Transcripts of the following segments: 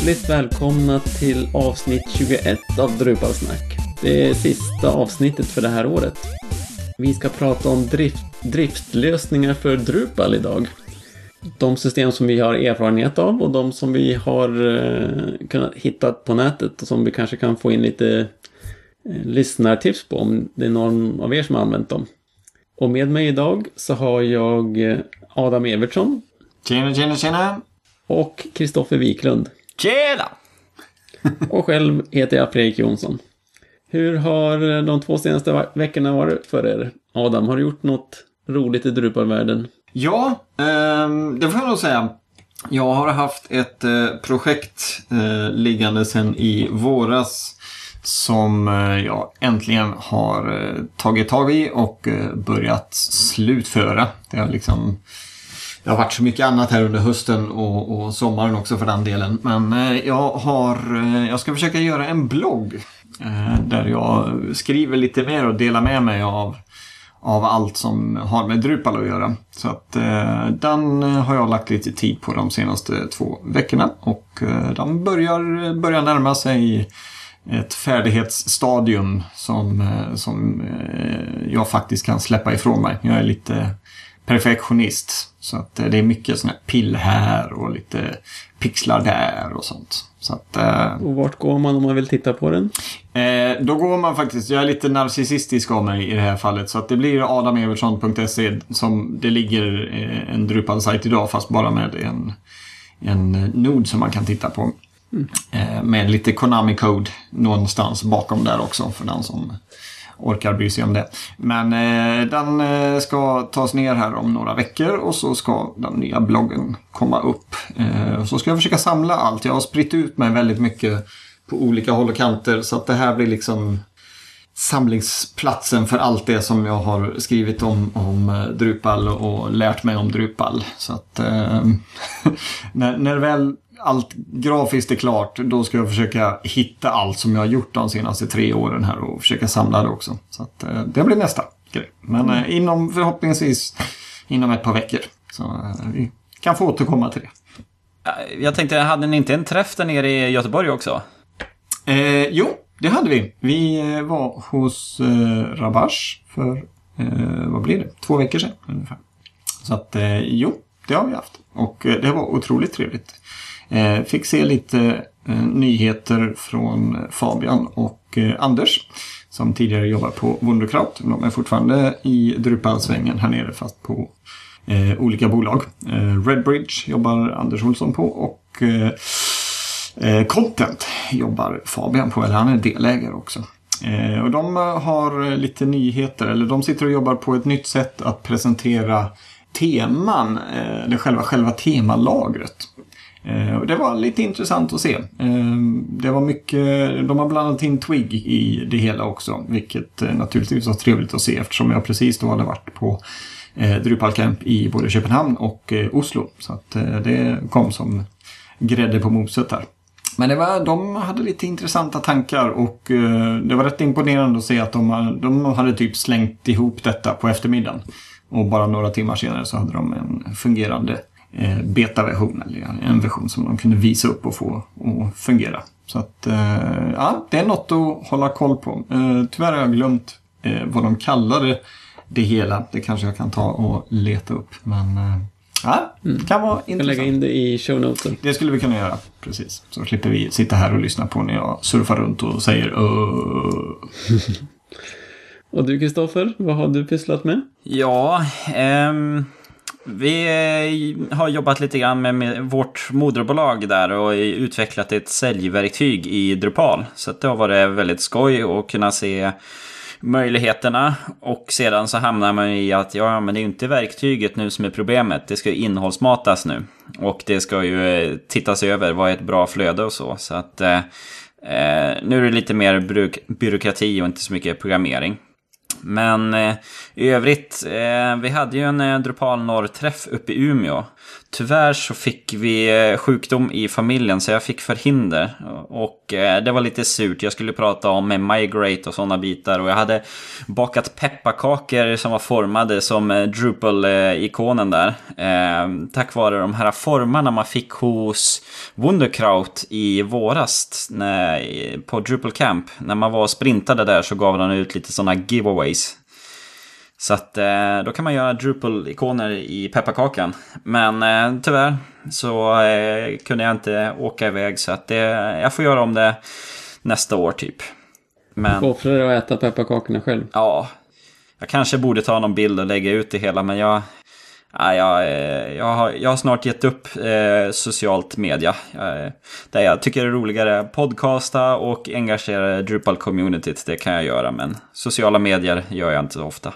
Hjärtligt välkomna till avsnitt 21 av Drupalsnack. Det är sista avsnittet för det här året. Vi ska prata om drift, driftlösningar för Drupal idag. De system som vi har erfarenhet av och de som vi har eh, kunnat hitta på nätet och som vi kanske kan få in lite eh, lyssnartips på om det är någon av er som har använt dem. Och med mig idag så har jag eh, Adam Evertsson Tjena, tjena, tjena! och Kristoffer Wiklund. Tjena! Och själv heter jag Fredrik Jonsson. Hur har de två senaste veckorna varit för er? Adam, har du gjort något roligt i Drupalvärlden? Ja, ehm, det får jag nog säga. Jag har haft ett eh, projekt eh, liggande sedan i våras som eh, jag äntligen har eh, tagit tag i och eh, börjat slutföra. Det har liksom det har varit så mycket annat här under hösten och, och sommaren också för den delen. Men eh, jag har, eh, jag ska försöka göra en blogg. Eh, där jag skriver lite mer och delar med mig av, av allt som har med Drupal att göra. Så att eh, den har jag lagt lite tid på de senaste två veckorna. Och eh, den börjar, börjar närma sig ett färdighetsstadium som, som eh, jag faktiskt kan släppa ifrån mig. Jag är lite perfektionist. Så att eh, det är mycket sådana här pill här och lite pixlar där och sånt. Så att, eh, Och vart går man om man vill titta på den? Eh, då går man faktiskt, jag är lite narcissistisk av mig i det här fallet, så att det blir adamevertsson.se som det ligger eh, en Drupal-sajt idag fast bara med en, en nod som man kan titta på. Eh, med lite Konami-code någonstans bakom där också för den som orkar bry sig om det. Men eh, den eh, ska tas ner här om några veckor och så ska den nya bloggen komma upp. Eh, så ska jag försöka samla allt. Jag har spritt ut mig väldigt mycket på olika håll och kanter så att det här blir liksom samlingsplatsen för allt det som jag har skrivit om, om eh, Drupal och lärt mig om Drupal. Så att eh, när, när väl allt grafiskt är klart då ska jag försöka hitta allt som jag har gjort de senaste tre åren här och försöka samla det också. Så att eh, det blir nästa grej. Men eh, inom förhoppningsvis inom ett par veckor. Så eh, vi kan få återkomma till det. Jag tänkte, hade ni inte en träff där nere i Göteborg också? Eh, jo, det hade vi. Vi var hos eh, Rabash för, eh, vad blir det, två veckor sedan ungefär. Så att, eh, jo, det har vi haft. Och det var otroligt trevligt. Eh, fick se lite eh, nyheter från Fabian och eh, Anders. Som tidigare jobbar på Wunderkraut. De är fortfarande i Drupalsvängen här nere fast på eh, olika bolag. Eh, Redbridge jobbar Anders Olsson på och eh, content jobbar Fabian på, eller han är delägare också. Och de har lite nyheter, eller de sitter och jobbar på ett nytt sätt att presentera teman, eller själva, själva temalagret. Eh, och det var lite intressant att se. Eh, det var mycket, de har blandat in Twig i det hela också, vilket eh, naturligtvis var trevligt att se eftersom jag precis då hade varit på eh, Drupal Camp i både Köpenhamn och Oslo. Så att det kom som grädde på moset där. Men det var, de hade lite intressanta tankar och det var rätt imponerande att se att de, de hade typ slängt ihop detta på eftermiddagen. Och bara några timmar senare så hade de en fungerande eh, betaversion, eller en version som de kunde visa upp och få att fungera. Så att, eh, ja, det är något att hålla koll på. Eh, tyvärr har jag glömt eh, vad de kallade det hela. Det kanske jag kan ta och leta upp. Men eh, ja, det kan vara kan intressant. lägga in det i show notesen. Det skulle vi kunna göra, precis. Så slipper vi sitta här och lyssna på när jag surfar runt och säger "Öh". Och du Kristoffer, vad har du pysslat med? Ja, ehm, vi eh, har jobbat lite grann med, vårt moderbolag där och utvecklat ett säljverktyg i Drupal. Så det har varit väldigt skoj att kunna se möjligheterna. Och sedan så hamnar man i att ja, men det är ju inte verktyget nu som är problemet. Det ska ju innehållsmatas nu. Och det ska ju eh, tittas över, vad är ett bra flöde och så. Så att eh, eh nu är det lite mer byråkrati och inte så mycket programmering. Men eh, i övrigt, eh, vi hade ju en eh, Drupal norr-träff uppe i Umeå. Tyvärr så fick vi eh, sjukdom i familjen så jag fick förhinder. Och eh, det var lite surt. Jag skulle prata om migrate och sådana bitar. Och jag hade bakat pepparkakor som var formade som eh, Drupal-ikonen där. Tack vare de här formarna man fick hos Wunderkraut i våras på Drupal Camp. När man var och sprintade där så gav de ut lite sådana giveaways. Så att eh, då kan man göra Drupal-ikoner i pepparkakan. Men eh, tyvärr så eh, kunde jag inte åka iväg så att det, jag får göra om det nästa år typ. Men... Offra dig att äta pepparkakorna själv? Ja. Jag kanske borde ta någon bild och lägga ut det hela men jag... Ja, jag, jag, har, jag har snart gett upp eh, socialt media. Jag, det jag tycker är roligare podcasta och engagera Drupal-communityt. Det kan jag göra men sociala medier gör jag inte så ofta.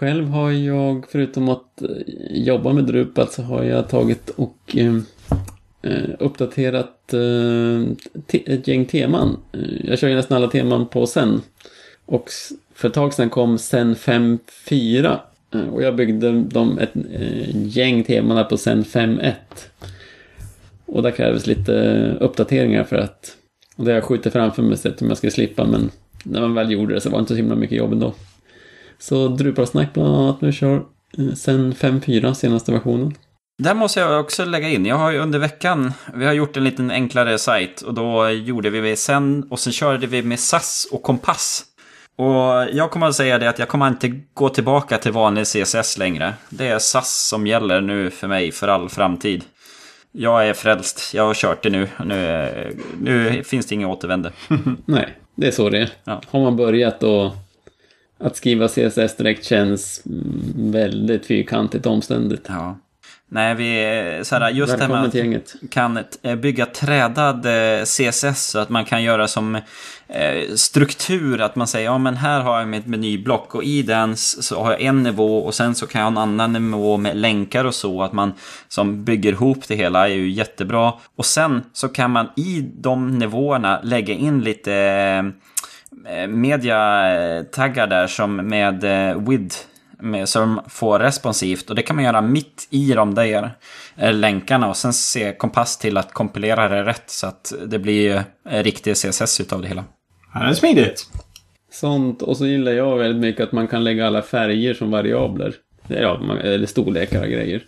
Själv har jag, förutom att eh, jobba med Drupal, så har jag tagit och eh, eh uppdaterat eh, ett gäng teman. Eh, jag kör ju nästan alla teman på Sen. Och för ett tag sedan kom Sen 5.4. Och jag byggde dem ett gäng teman på Sen 5.1. Och där krävs lite uppdateringar för att... Och det har jag skjutit framför mig sett om jag ska slippa, men när man väl gjorde det så var det inte så himla mycket jobb ändå. Så Drupalsnack bland annat nu kör eh, sen 5.4 senaste versionen. Där måste jag också lägga in. Jag har ju under veckan, vi har gjort en liten enklare sajt och då gjorde vi sen och sen körde vi med SAS och kompass. Och jag kommer att säga det att jag kommer inte gå tillbaka till vanlig CSS längre. Det är SAS som gäller nu för mig för all framtid. Jag är frälst, jag har kört det nu. Nu, nu finns det inga återvänder. Nej, det är så det är. Ja. Har man börjat och att skriva CSS direkt känns väldigt fyrkantigt omständigt. Ja. Nej, vi, så här, just det här med att man kan eh, bygga trädad eh, CSS så att man kan göra som eh, struktur. Att man säger, ja men här har jag mitt menyblock och i den så har jag en nivå och sen så kan jag ha en annan nivå med länkar och så. Att man som bygger ihop det hela är ju jättebra. Och sen så kan man i de nivåerna lägga in lite media-taggar där som med eh, WID med, som får responsivt och det kan man göra mitt i de där eh, länkarna och sen se kompass till att kompilera det rätt så att det blir riktig CSS utav det hela. Ja, det är smidigt. Sånt och så gillar jag väldigt mycket att man kan lägga alla färger som variabler. Ja, eller storlekar och grejer.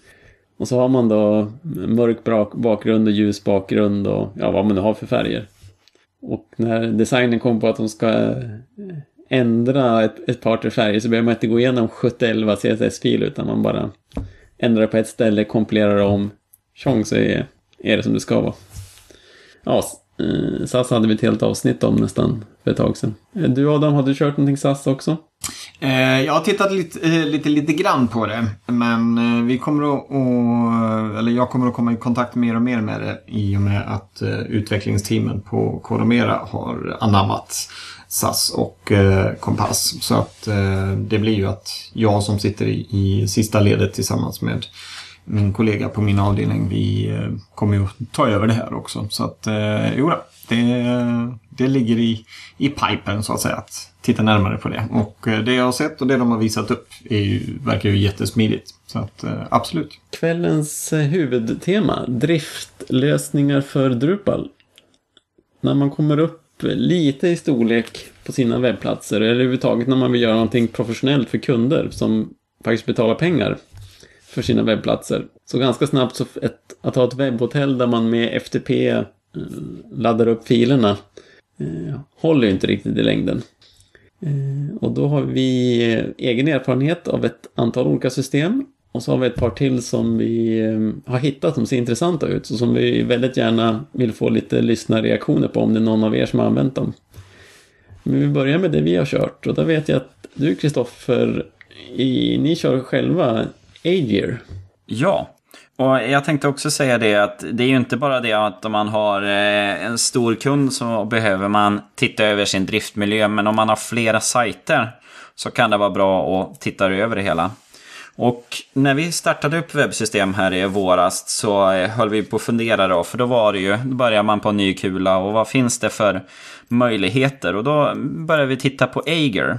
Och så har man då mörk bakgrund och ljus bakgrund och ja, vad man nu har för färger. Och när designen kom på att de ska eh, ändra ett, ett par tre färger så behöver man inte gå igenom 711 CSS-fil utan man bara ändrar på ett ställe, kompilerar om, tjong så är, är det som det ska vara. Ja, eh, SAS hade vi ett helt avsnitt om nästan för ett tag sedan. Eh, du Adam, har du kört någonting SAS också? Eh, jag har tittat lite, eh, lite, lite grann på det. Men eh, vi kommer att, eller jag kommer att komma i kontakt mer och mer med det i och med att utvecklingsteamen på Coromera har anammat SAS och Kompass. Så att det blir ju att jag som sitter i, sista ledet tillsammans med min kollega på min avdelning, vi kommer ju att ta över det här också. Så att, jo det, det ligger i, i pipen så att säga. Att titta närmare på det. Och eh, det jag har sett och det de har visat upp är ju, verkar ju jättesmidigt. Så att eh, absolut. Kvällens eh, huvudtema, driftlösningar för Drupal. När man kommer upp lite i storlek på sina webbplatser eller överhuvudtaget när man vill göra någonting professionellt för kunder som faktiskt betalar pengar för sina webbplatser. Så ganska snabbt så ett, att ha ett webbhotell där man med FTP laddar upp filerna håller ju inte riktigt i längden. Eh, och då har vi eh, egen erfarenhet av ett antal olika system. Och så har vi ett par till som vi eh, har hittat som ser intressanta ut. Och som vi väldigt gärna vill få lite lyssnarreaktioner på om det är någon av er som har använt dem. Men vi börjar med det vi har kört. Och där vet jag att du Kristoffer, ni kör själva Agear. Ja, och jag tänkte också säga det att det är ju inte bara det att om man har eh, en stor kund så behöver man titta över sin driftmiljö. Men om man har flera sajter så kan det vara bra att titta över det hela. Och när vi startade upp webbsystem här i våras så eh, höll vi på att fundera då. För då var det ju, då börjar man på en ny kula och vad finns det för möjligheter? Och då började vi titta på Ager.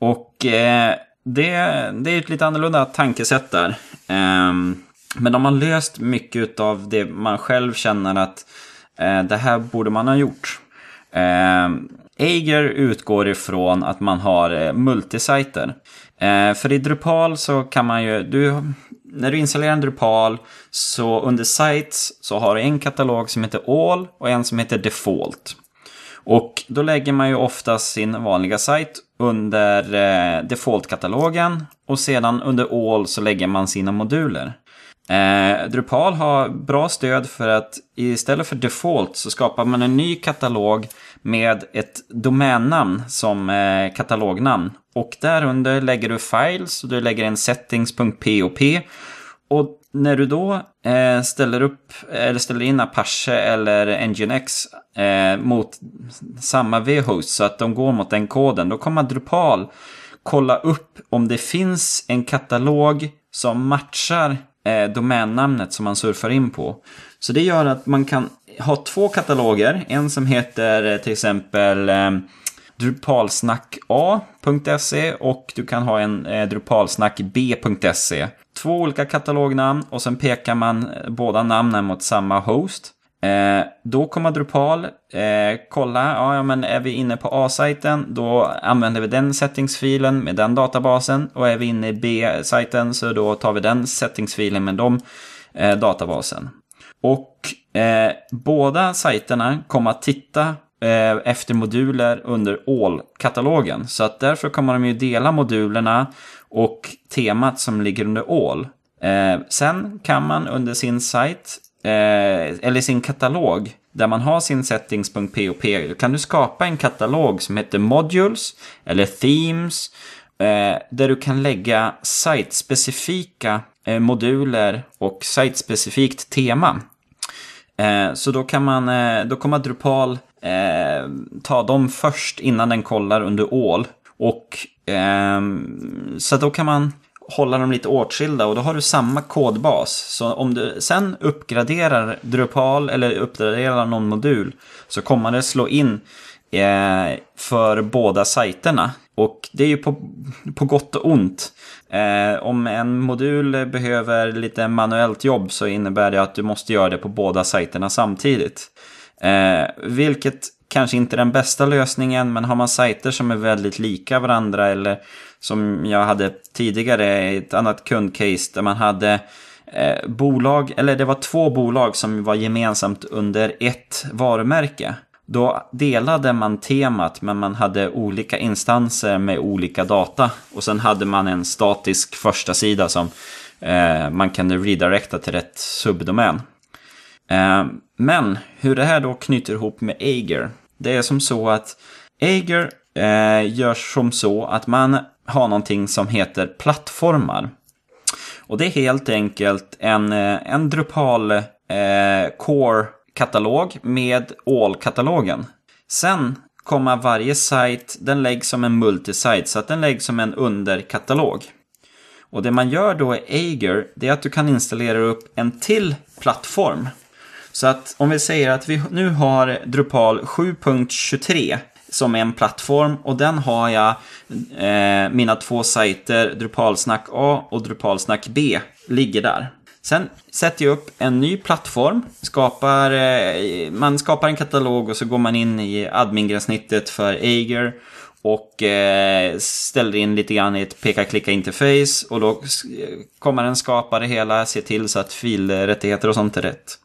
Och eh, det, det är ett lite annorlunda tankesätt där. Eh, men de har löst mycket av det man själv känner att eh, det här borde man ha gjort. Eh, Eiger utgår ifrån att man har eh, multisajter. Eh, för i Drupal så kan man ju, du, när du installerar en Drupal så under sites så har du en katalog som heter All och en som heter Default. Och då lägger man ju oftast sin vanliga sajt under eh, Default-katalogen och sedan under All så lägger man sina moduler. Eh, Drupal har bra stöd för att istället för Default så skapar man en ny katalog med ett domännamn som eh, katalognamn. Och därunder lägger du files och du lägger in settings.pop. Och när du då eh, ställer upp eller ställer in Apache eller Nginx eh, mot samma vhost så att de går mot den koden, då kommer Drupal kolla upp om det finns en katalog som matchar eh, domännamnet som man surfar in på. Så det gör att man kan ha två kataloger. En som heter eh, till exempel eh, drupalsnacka.se och du kan ha en eh, drupalsnackb.se. Två olika katalognamn och sen pekar man eh, båda namnen mot samma host. Eh, då kommer Drupal eh, kolla, ja, ja men är vi inne på A-sajten då använder vi den settingsfilen med den databasen och är vi inne i B-sajten så då tar vi den settingsfilen med de eh, databasen. Och eh, båda sajterna kommer att titta eh, efter moduler under All-katalogen. Så att därför kommer de ju dela modulerna och temat som ligger under All. Eh, sen kan man under sin sajt, eh, eller sin katalog, där man har sin settings.pop, kan du skapa en katalog som heter Modules eller Themes, eh, där du kan lägga sitespecifika eh, moduler och sitespecifikt tema. Eh, så då kan man, eh, då kommer Drupal eh, ta dem först innan den kollar under all. Och ehm, så då kan man hålla dem lite åtskilda och då har du samma kodbas. Så om du sen uppgraderar Drupal eller uppgraderar någon modul så kommer det slå in eh, för båda sajterna. Och det är ju på, på gott och ont. Eh, om en modul behöver lite manuellt jobb så innebär det att du måste göra det på båda sajterna samtidigt. Eh, vilket kanske inte är den bästa lösningen, men har man sajter som är väldigt lika varandra eller som jag hade tidigare i ett annat kundcase där man hade eh, bolag, eller det var två bolag som var gemensamt under ett varumärke. Då delade man temat men man hade olika instanser med olika data. Och sen hade man en statisk första sida som eh, man kunde redirecta till rätt subdomän. Eh, men hur det här då knyter ihop med Ager. Det är som så att Ager eh, görs som så att man har någonting som heter plattformar. Och det är helt enkelt en, eh, en Drupal eh, Core katalog med All-katalogen. Sen kommer varje sajt, den läggs som en multisite, så att den läggs som en underkatalog. Och det man gör då i Ager, det är att du kan installera upp en till plattform. Så att om vi säger att vi nu har Drupal 7.23 som en plattform och den har jag eh, mina två sajter Drupalsnack A och Drupalsnack B ligger där. Sen sätter jag upp en ny plattform, skapar, eh, man skapar en katalog och så går man in i admingränssnittet för Ager och eh, ställer in lite grann i ett peka-klicka-interface och då eh, kommer den skapa det hela, se till så att filrättigheter och sånt är rätt.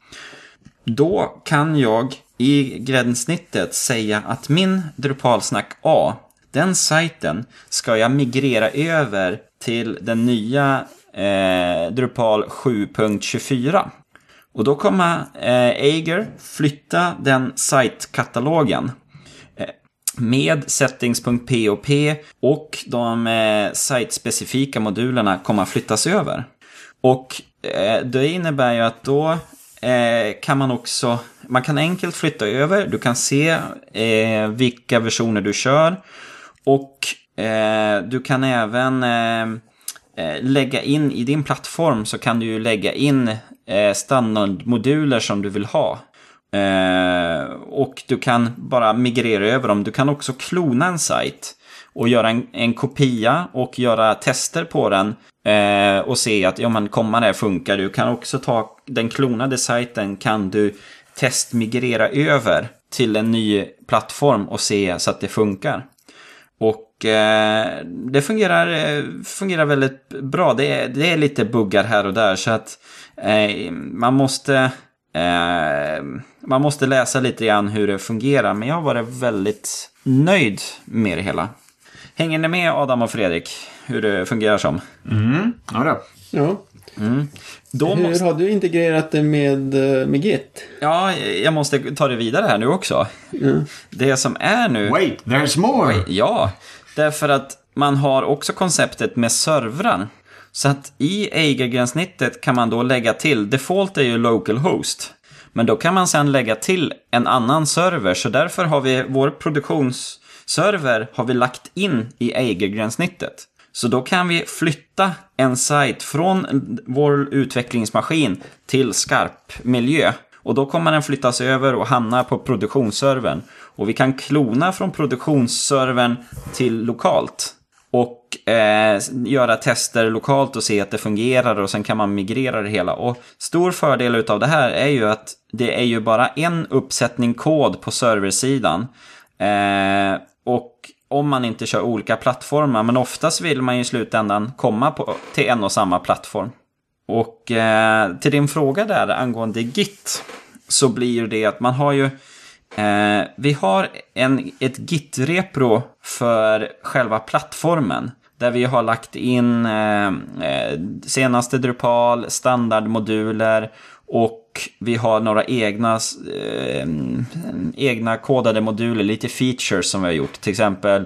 Då kan jag i gränssnittet säga att min Drupalsnack A, den sajten ska jag migrera över till den nya eh, Drupal 7.24. Och då kommer eh, Ager flytta den sajtkatalogen eh, med settings.pop och de eh, sajtspecifika modulerna kommer att flyttas över. Och eh, det innebär ju att då eh, kan man också, man kan enkelt flytta över, du kan se eh, vilka versioner du kör och eh, du kan även eh, eh, lägga in i din plattform så kan du ju lägga in eh, standardmoduler som du vill ha. Eh, och du kan bara migrera över dem. Du kan också klona en sajt. och göra en, en kopia och göra tester på den eh, och se att ja, men kommande funkar. Du kan också ta den klonade sajten kan du testmigrera över till en ny plattform och se så att det funkar. Och eh, det fungerar, eh, fungerar väldigt bra. Det är, det är lite buggar här och där så att eh, man måste eh, man måste läsa lite grann hur det fungerar. Men jag har varit väldigt nöjd med det hela. Hänger ni med Adam och Fredrik? Hur det fungerar som? Mm. Ja, då. Ja. Då Hur måste, har du integrerat det med, eh, med Git? ja, jag måste ta det vidare här nu också. Ja. Det som är nu... Wait, there's more! Ja, därför att man har också konceptet med servrar. Så att i Eiger-gränssnittet kan man då lägga till, default är ju localhost. Men då kan man sen lägga till en annan server, så därför har vi vår produktionsserver har vi lagt in i Eiger-gränssnittet. Så då kan vi flytta en sajt från vår utvecklingsmaskin till skarp miljö. Och då kommer den flyttas över och hamna på produktionsservern. Och vi kan klona från produktionsservern till lokalt. Och eh, göra tester lokalt och se att det fungerar och sen kan man migrera det hela. Och stor fördel utav det här är ju att det är ju bara en uppsättning kod på serversidan. Eh, och om man inte kör olika plattformar, men oftast vill man ju i slutändan komma på, till en och samma plattform. Och eh, till din fråga där angående Git så blir ju det att man har ju eh, vi har en, ett Git-repro för själva plattformen. Där vi har lagt in eh, eh, senaste Drupal, standardmoduler och vi har några egna, eh, egna kodade moduler, lite features som vi har gjort. Till exempel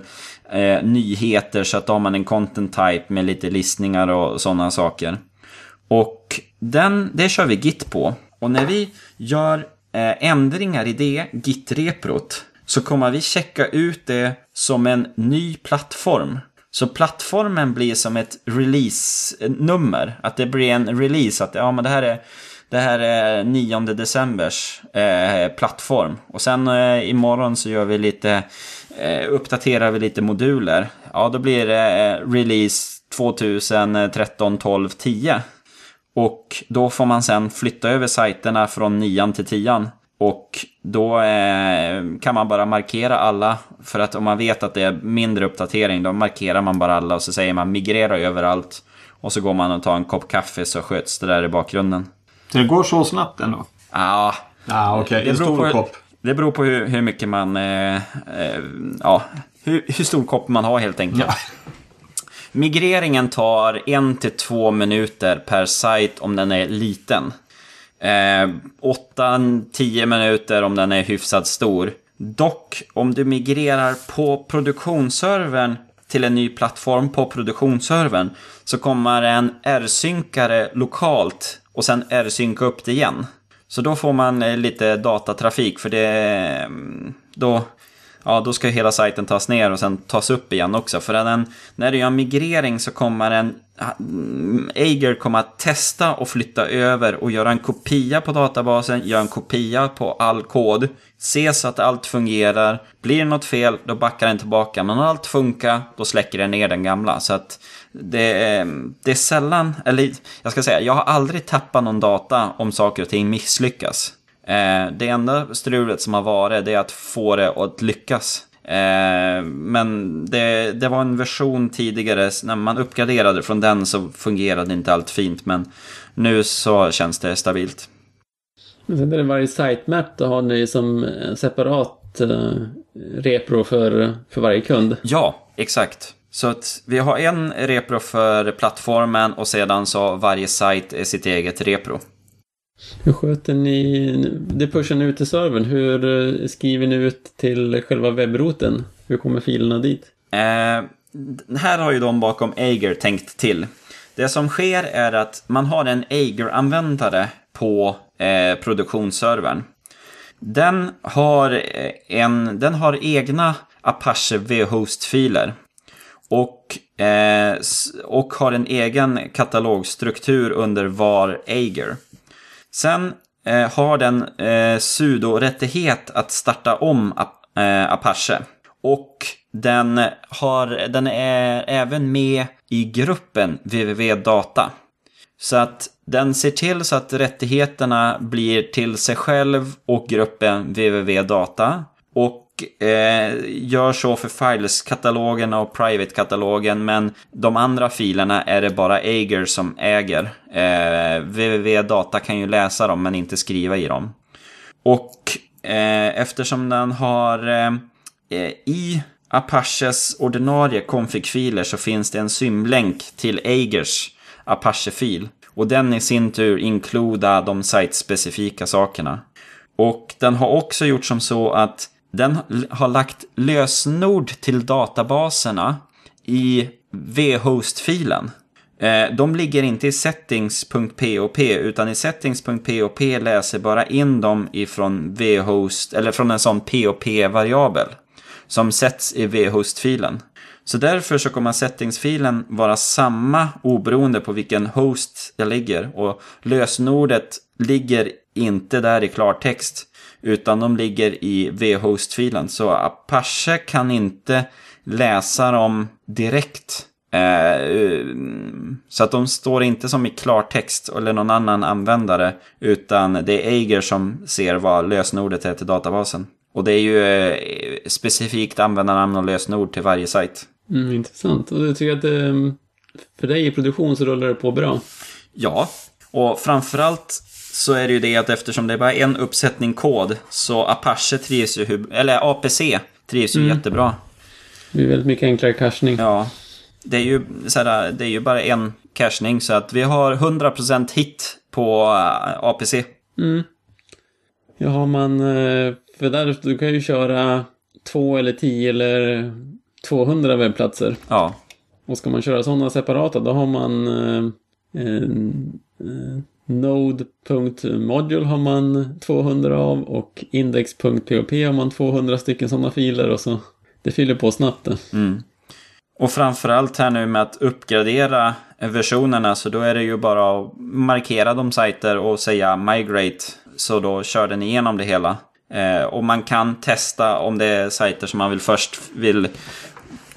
eh, nyheter så att då har man en content type med lite listningar och sådana saker. Och den, det kör vi Git på. Och när vi gör eh, ändringar i det Git-reprot så kommer vi checka ut det som en ny plattform. Så plattformen blir som ett release-nummer. Att det blir en release. Att ja, men det här är, det här är 9 decembers eh, plattform. Och sen eh, imorgon så gör vi lite, eh, uppdaterar vi lite moduler. Ja, då blir det eh, release 2013 12 10. Och då får man sen flytta över sajterna från 9 till 10. Och då eh, kan man bara markera alla. För att om man vet att det är mindre uppdatering, då markerar man bara alla och så säger man migrera överallt. Och så går man och tar en kopp kaffe så sköts det där i bakgrunden. Så det går så snabbt ändå? Ja, Ja, okej. det En stor kopp. det beror på hur, hur mycket man... Eh, eh, ja, hur, hur stor kopp man har helt enkelt. Ja. Migreringen tar en till två minuter per sajt om den är liten. Eh, 8-10 minuter om den är hyfsat stor. Dock, om du migrerar på produktionsservern till en ny plattform på produktionsservern så kommer en R-synkare lokalt och sen R-synka upp det igen. Så då får man eh, lite datatrafik för det... Mm, då, ja, då ska hela sajten tas ner och sen tas upp igen också. För den, när du gör migrering så kommer en... Ah, mm, Eiger kommer att testa och flytta över och göra en kopia på databasen, göra en kopia på all kod, se så att allt fungerar. Blir det något fel, då backar den tillbaka. Men om allt funkar, då släcker den ner den gamla. Så att det är, det är sällan, eller jag ska säga, jag har aldrig tappat någon data om saker och ting misslyckas. Eh, det enda strulet som har varit det är att få det att lyckas. Eh, men det, det var en version tidigare, när man uppgraderade från den så fungerade inte allt fint. Men nu så känns det stabilt. Men sen är det varje sitemap, då har ni som eh, separat repro för, för varje kund. Ja, exakt. Så att vi har en repro för plattformen och sedan så varje sajt är sitt eget repro. Hur sköter ni det pushar ni ut till servern? Hur eh, skriver ni ut till själva webbroten? Hur kommer filerna dit? Eh, här har ju de bakom Ager tänkt till. Det som sker är att man har en Ager-användare på eh, produktionsservern. Den har, eh, en, den har egna Apache V-host-filer. Och, eh, och har en egen katalogstruktur under var Ager. Sen eh, har den eh, sudorättighet att starta om Ap- eh, Apache. Och den, har, den är även med i gruppen www.data. Så att den ser till så att rättigheterna blir till sig själv och gruppen www.data. Och eh, gör så för files-katalogen och private-katalogen. Men de andra filerna är det bara Ager som äger. Eh, www.data kan ju läsa dem men inte skriva i dem. Och eh, eftersom den har eh, eh i Apaches ordinarie config-filer så finns det en symlänk till Agers Apache-fil. Och den i sin tur inkluderar de site-specifika sakerna. Och den har också gjort som så att den har lagt lösenord till databaserna i vhost-filen. Eh, de ligger inte i settings.pop utan i settings.pop läser bara in dem ifrån vhost eller från en sån pop-variabel som sätts i vhost-filen. Så därför så kommer settingsfilen vara samma oberoende på vilken host jag ligger och lösenordet ligger inte där i klartext utan de ligger i vhost-filen. Så Apache kan inte läsa dem direkt. Eh, så att de står inte som i klartext eller någon annan användare. Utan det är Eiger som ser vad lösenordet är till databasen. Och det är ju eh, specifikt användarnamn och lösenord till varje sajt. Mm, intressant. Och du tycker att det, för dig i produktion så rullar det på bra? Ja, och framförallt så är det ju det att eftersom det är bara en uppsättning kod så Apache trivs ju, eller APC trivs ju mm. jättebra. Det är väldigt mycket enklare cachning. Ja. Det är ju, såhär, det är ju bara en cachning så att vi har 100% hit på eh, APC. Mm. Ja, har man, eh, för där, du kan ju köra två eller tio eller 200 webbplatser. Ja. Och ska man köra sådana separata då har man eh, eh, Node.module har man 200 av och index.php har man 200 stycken sådana filer och så det fyller på snabbt det. Mm. Och framförallt här nu med att uppgradera versionerna så då är det ju bara att markera de sajter och säga migrate så då kör den igenom det hela. Eh, och man kan testa om det är sajter som man vill först vill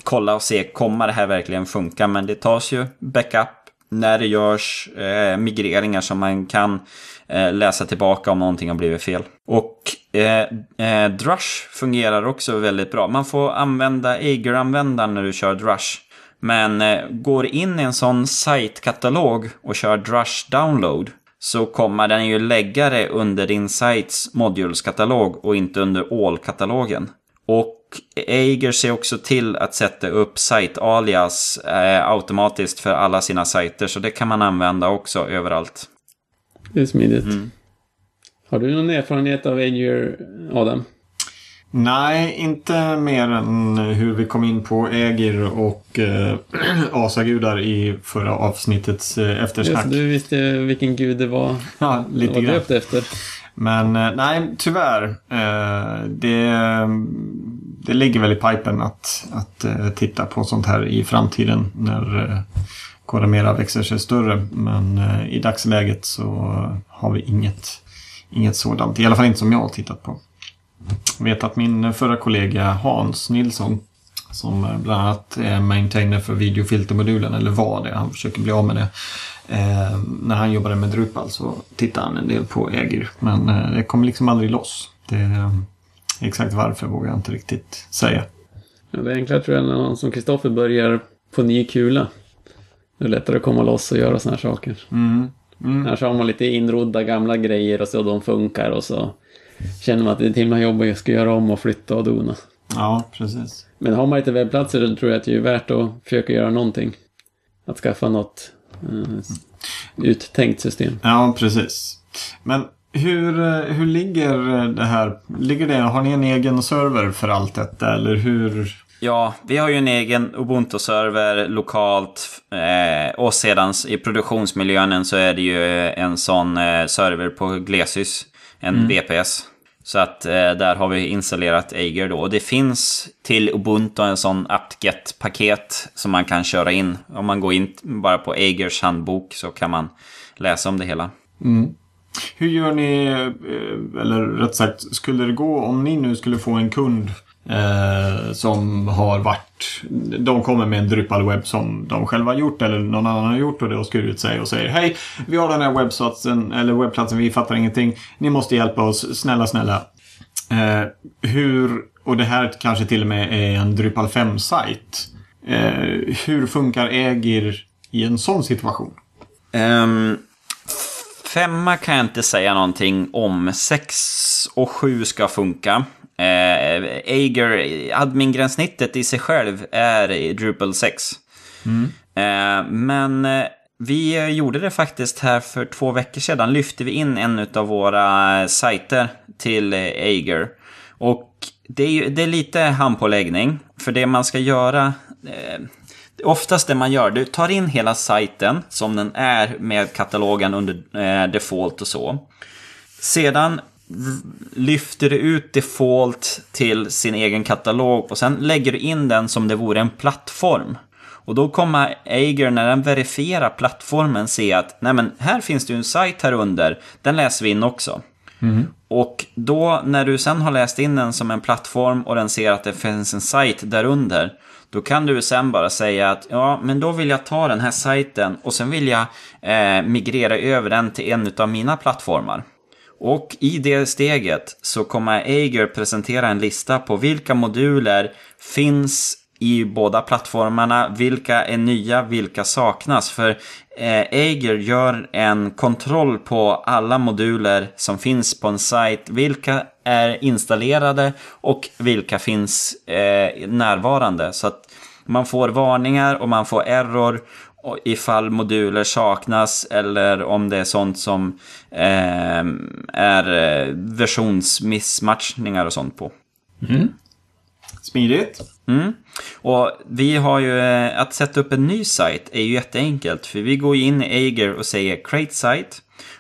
kolla och se, kommer det här verkligen funka? Men det tas ju backup när det görs eh, migreringar som man kan eh, läsa tillbaka om någonting har blivit fel. Och eh, eh Drush fungerar också väldigt bra. Man får använda Ager-användaren när du kör Drush. Men eh, går in i en sån site-katalog och kör Drush download så kommer den ju lägga det under din sites modulskatalog och inte under all-katalogen. Och Eiger ser också till att sätta upp site-alias eh, automatiskt för alla sina sajter. Så det kan man använda också överallt. Det är smidigt. Mm. Har du någon erfarenhet av Eiger, Adam? Nej, inte mer än hur vi kom in på Ägir och äh, asagudar i förra avsnittets äh, eftersnack. Just, du visste vilken gud det var. Ja, lite var grann. döpt efter. Men äh, nej, tyvärr. Äh, det, det ligger väl i pipen att, att eh, titta på sånt här i framtiden när äh, växer sig större. Men eh, i dagsläget så har vi inget, inget sådant. I alla fall inte som jag har tittat på. Jag vet att min förra kollega Hans Nilsson som bland annat är maintainer för videofiltermodulen, eller var det, han försöker bli av med det. Eh, när han jobbade med Drupal så tittade han en del på Ägir, men eh, det kom liksom aldrig loss. Det, exakt varför vågar jag inte riktigt säga. Ja, det är enklare tror jag när någon som Kristoffer börjar på ny kula. Det är lättare att komma loss och göra sådana här saker. Mm. Mm. Annars har man lite inrodda gamla grejer och så de funkar och så känner man att det är en himla jobb att ska göra om och flytta och dona. Ja, precis. Men har man lite webbplatser så tror jag att det är värt att försöka göra någonting. Att skaffa något eh, uttänkt system. Ja, precis. Men hur, eh, hur ligger det här? Ligger det, har ni en egen server för allt detta eller hur? Ja, vi har ju en egen Ubuntu-server lokalt eh, och sedan i produktionsmiljön så är det ju en sån eh, server på Glesys en mm. VPS. Så att eh, där har vi installerat Eiger då. Och det finns till Ubuntu en sån apt-get-paket som man kan köra in. Om man går in bara på Eigers handbok så kan man läsa om det hela. Mm. Hur gör ni, eh, eller rätt sagt, skulle det gå om ni nu skulle få en kund Eh, som har varit... De kommer med en Drupal webb som de själva har gjort eller någon annan har gjort och det har skurit sig och säger Hej, vi har den här webbplatsen, eller webbplatsen, vi fattar ingenting. Ni måste hjälpa oss, snälla, snälla. Eh, hur, och det här kanske till och med är en Drupal 5-sajt. Eh, hur funkar Ägir i en sån situation? Um, femma kan jag inte säga någonting om. Sex och sju ska funka. Eh, Ager, admin-gränssnittet i sig själv är Drupal 6. Mm. Eh, men eh, vi gjorde det faktiskt här för två veckor sedan. Lyfte vi in en av våra sajter till Ager. Och det är, ju, det är lite handpåläggning. För det man ska göra... Eh, oftast det man gör, du tar in hela sajten som den är med katalogen under eh, default och så. Sedan lyfter du ut default till sin egen katalog och sen lägger du in den som det vore en plattform. Och då kommer Ager, när den verifierar plattformen, se att nej men här finns det ju en sajt här under, den läser vi in också. Mm. Och då när du sen har läst in den som en plattform och den ser att det finns en sajt därunder, då kan du sen bara säga att ja, men då vill jag ta den här sajten och sen vill jag eh, migrera över den till en av mina plattformar. Och i det steget så kommer Ager presentera en lista på vilka moduler finns i båda plattformarna, vilka är nya, vilka saknas. För eh, gör en kontroll på alla moduler som finns på en sajt, vilka är installerade och vilka finns eh, närvarande. Så att man får varningar och man får error ifall moduler saknas eller om det är sånt som eh, är eh, versionsmissmatchningar och sånt på. Mm. Smidigt. Mm. Och vi har ju, eh, att sätta upp en ny sajt är ju jätteenkelt. För vi går in i Ager och säger create site.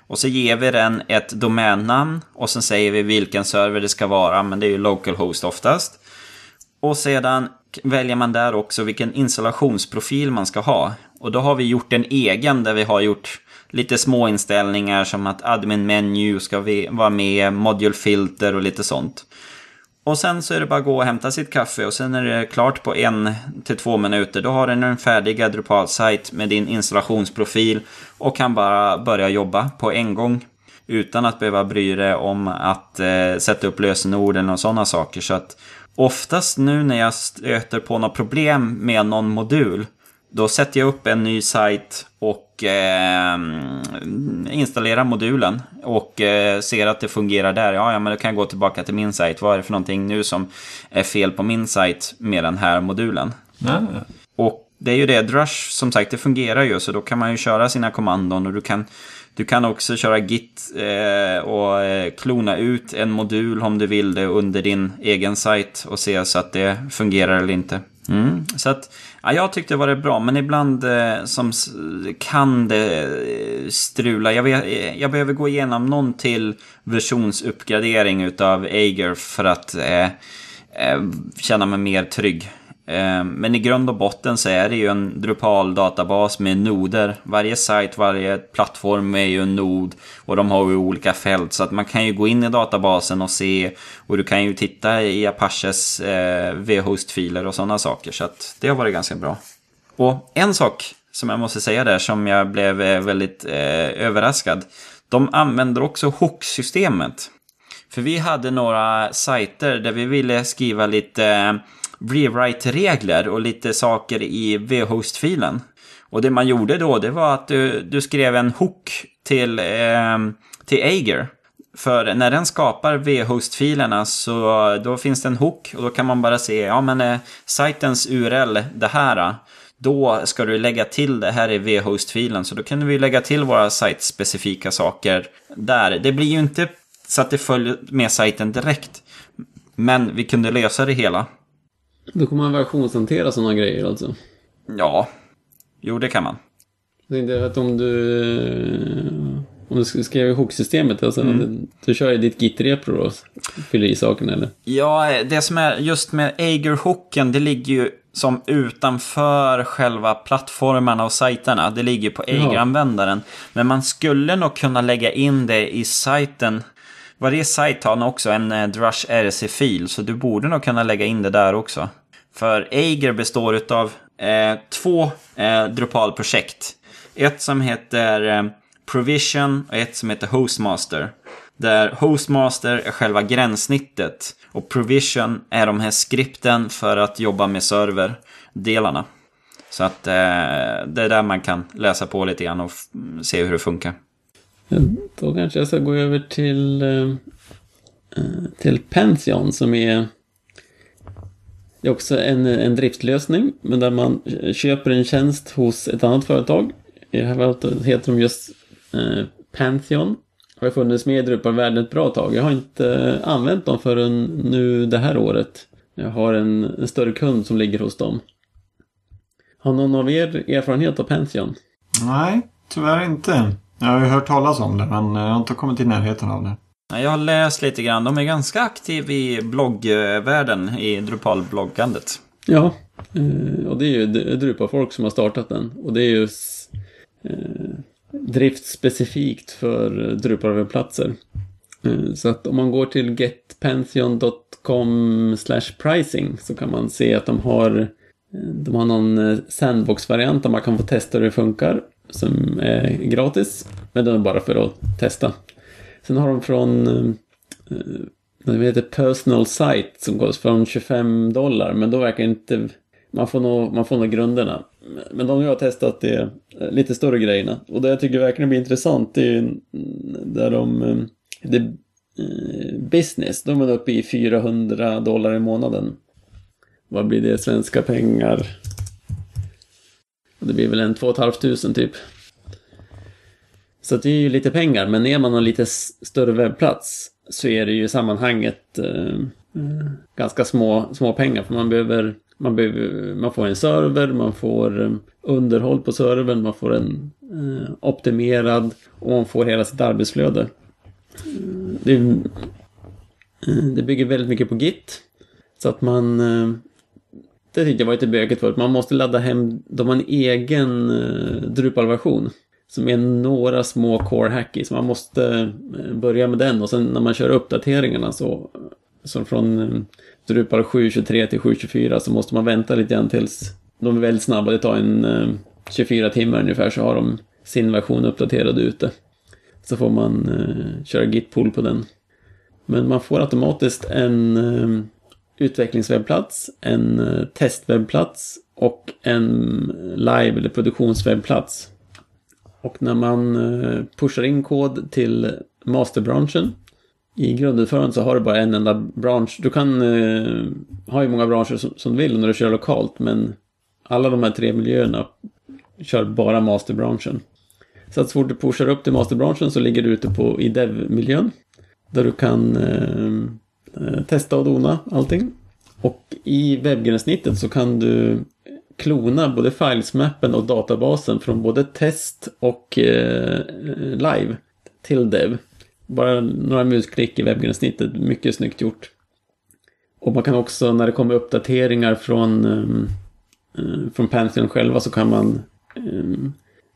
Och så ger vi den ett domännamn och sen säger vi vilken server det ska vara, men det är ju localhost oftast. Och sedan väljer man där också vilken installationsprofil man ska ha. Och då har vi gjort en egen där vi har gjort lite små inställningar som att admin menu ska vara med, module filter och lite sånt. Och sen så är det bara att gå och hämta sitt kaffe och sen är det klart på en till två minuter. Då har du en färdig Drupal-sajt med din installationsprofil och kan bara börja jobba på en gång. Utan att behöva bry dig om att eh, sätta upp lösenord eller sådana saker. Så att oftast nu när jag stöter på något problem med någon modul då sätter jag upp en ny sajt och eh, installerar modulen och eh, ser att det fungerar där. Ja, ja, men då kan jag gå tillbaka till min sajt. Vad är det för någonting nu som är fel på min sajt med den här modulen? Mm. Och det är ju det, Drush som sagt, det fungerar ju. Så då kan man ju köra sina kommandon och du kan, du kan också köra git eh, och eh, klona ut en modul om du vill det under din egen sajt och se så att det fungerar eller inte. Mm. Så att, ja, jag tyckte det var bra, men ibland eh, som, kan det eh, strula. Jag, vet, eh, jag behöver gå igenom någon till versionsuppgradering utav Ager för att eh, eh, känna mig mer trygg. Ehm, men i grund och botten så är det ju en Drupal-databas med noder. Varje sajt, varje plattform är ju en nod och de har ju olika fält. Så att man kan ju gå in i databasen och se och du kan ju titta i Apaches eh, V-host-filer och sådana saker. Så att det har varit ganska bra. Och en sak som jag måste säga där som jag blev eh, väldigt eh, överraskad. De använder också hook-systemet. För vi hade några sajter där vi ville skriva lite eh, rewrite-regler och lite saker i vhost-filen. Och det man gjorde då, det var att du, du skrev en hook till, eh, till Ager. För när den skapar vhost-filerna så då finns det en hook och då kan man bara se, ja men eh, sajtens URL, det här, ah. då ska du lägga till det här i vhost-filen. Så då kan vi lägga till våra sajtspecifika saker där. Det blir ju inte så att det följer med sajten direkt. Men vi kunde lösa det hela. Då kommer man versionshantera sådana grejer alltså? Ja, jo det kan man. Jag tänkte att om du... Om du skrev ihop systemet, alltså, mm. du kör i ditt git-repro och fyller i sakerna eller? Ja, det som är just med Ager-hooken, det ligger ju som utanför själva plattformarna och sajterna. Det ligger på Ager-användaren. Men man skulle nog kunna lägga in det i sajten varje sajt har också en eh, Drush RC-fil, så du borde nog kunna lägga in det där också. För Eiger består av eh, två eh, Drupal-projekt. Ett som heter eh, Provision och ett som heter Hostmaster. Där Hostmaster är själva gränssnittet och Provision är de här skripten för att jobba med serverdelarna. Så att eh, det är där man kan läsa på lite grann och se hur det funkar. Då kanske jag ska gå över till, eh, till Pension som är det är också en, en driftlösning, men där man köper en tjänst hos ett annat företag. I det här fallet heter de just eh, Pantheon. Har funnits med i Drupalvärlden ett bra tag. Jag har inte använt dem förrän nu det här året. Jag har en, en större kund som ligger hos dem. Har någon av er erfarenhet av Pantheon? Nej, tyvärr inte. Jag har ju hört talas om det, men jag har inte kommit i närheten av det. Jag har läst lite grann. De är ganska aktiva i bloggvärlden, i Drupal-bloggandet. Ja, eh, och det är ju Drupal-folk som har startat den. Och det är ju eh, driftspecifikt för Drupal-webbplatser. Eh, så att om man går till getpantheon.com pricing så kan man se att de har de har någon sandbox-variant där man kan få testa hur det funkar. Som är gratis. Men den är bara för att testa. Sen har de från eh, eh, vad det heter Personal Site som går från 25 dollar. Men då verkar inte... Man får nog, man får nog grunderna. Men de jag har testat är eh, lite större grejerna. Och det jag tycker verkligen blir intressant det är där de... Det, business, de är uppe i 400 dollar i månaden. Vad blir det svenska pengar? Det blir väl en 2 500 typ. Så det är ju lite pengar, men är man en lite större webbplats så är det ju i sammanhanget eh, ganska små, små pengar. För man behöver, man behöver, man får en server, man får eh, underhåll på servern, man får en eh, optimerad och man får hela sitt arbetsflöde. Det, eh, det bygger väldigt mycket på Git. Så att man eh, det tyckte jag var lite bökigt förut. Man måste ladda hem, de har en egen eh, Drupal-version som är några små core hackies. Man måste eh, börja med den och sen när man kör uppdateringarna så, så från eh, Drupal 7.23 till 7.24 så måste man vänta lite grann tills de är väldigt snabba. Det tar en 24 timmar ungefär så har de sin version uppdaterad ute. Så får man köra git-pull på den. Men man får automatiskt en utvecklingswebbplats, en eh, testwebbplats och en live eller produktionswebbplats. Och när man eh, pushar in kod till masterbranschen i grundutförandet så har du bara en enda bransch. Du kan eh, ha hur många branscher som, som, du vill när du kör lokalt men alla de här tre miljöerna kör bara masterbranschen. Så att så fort du pushar upp till masterbranschen så ligger du ute på, i dev-miljön. Där du kan eh Eh, testa och dona allting. Och i webbgränssnittet så kan du klona både filesmappen och databasen från både test och eh, live till dev. Bara några musklick i webbgränssnittet, mycket snyggt gjort. Och man kan också, när det kommer uppdateringar från, eh, eh från Pantheon själva så kan man eh,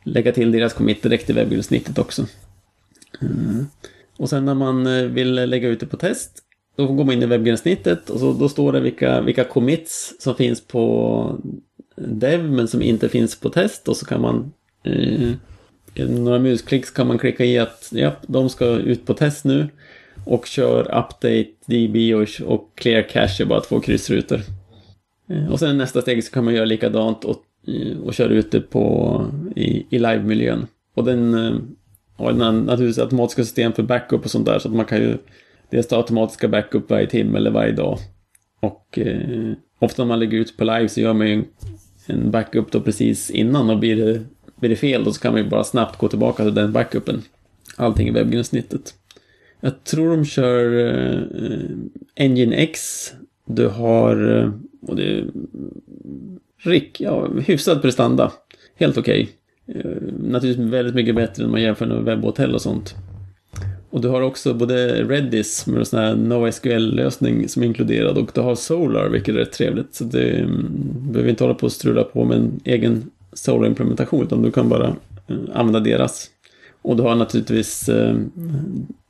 lägga till deras commit direkt i webbgränssnittet också. Mm. Och sen när man vill lägga ut det på test då går man in i webbgränssnittet och så, då står det vilka, vilka commits som finns på dev men som inte finns på test och så kan man eh, några musklick kan man klicka i att ja, de ska ut på test nu och kör update DB och, och clear cache är bara två kryssrutor. Eh, och sen nästa steg så kan man göra likadant och, eh, och köra ut det på, i, i live-miljön. Och den eh, har naturligtvis automatiska system för backup och sånt där så att man kan ju dels det automatiska backup varje timme eller varje dag. Och eh, ofta när man lägger ut på live så gör man ju en en backup då precis innan och blir det, blir det fel då så kan man ju bara snabbt gå tillbaka till den backupen. Allting i webbgränssnittet. Jag tror de kör eh, eh Engine X. Du har, eh, och det är Rick, ja, hyfsad prestanda. Helt okej. Okay. Eh, naturligtvis väldigt mycket bättre än man jämför med webbhotell och sånt. Och du har också både Redis med en sån här NoSQL-lösning som är inkluderad och du har Solar vilket är rätt trevligt. Så du mm, behöver inte hålla på och strula på med en egen Solar-implementation utan du kan bara eh, använda deras. Och du har naturligtvis eh,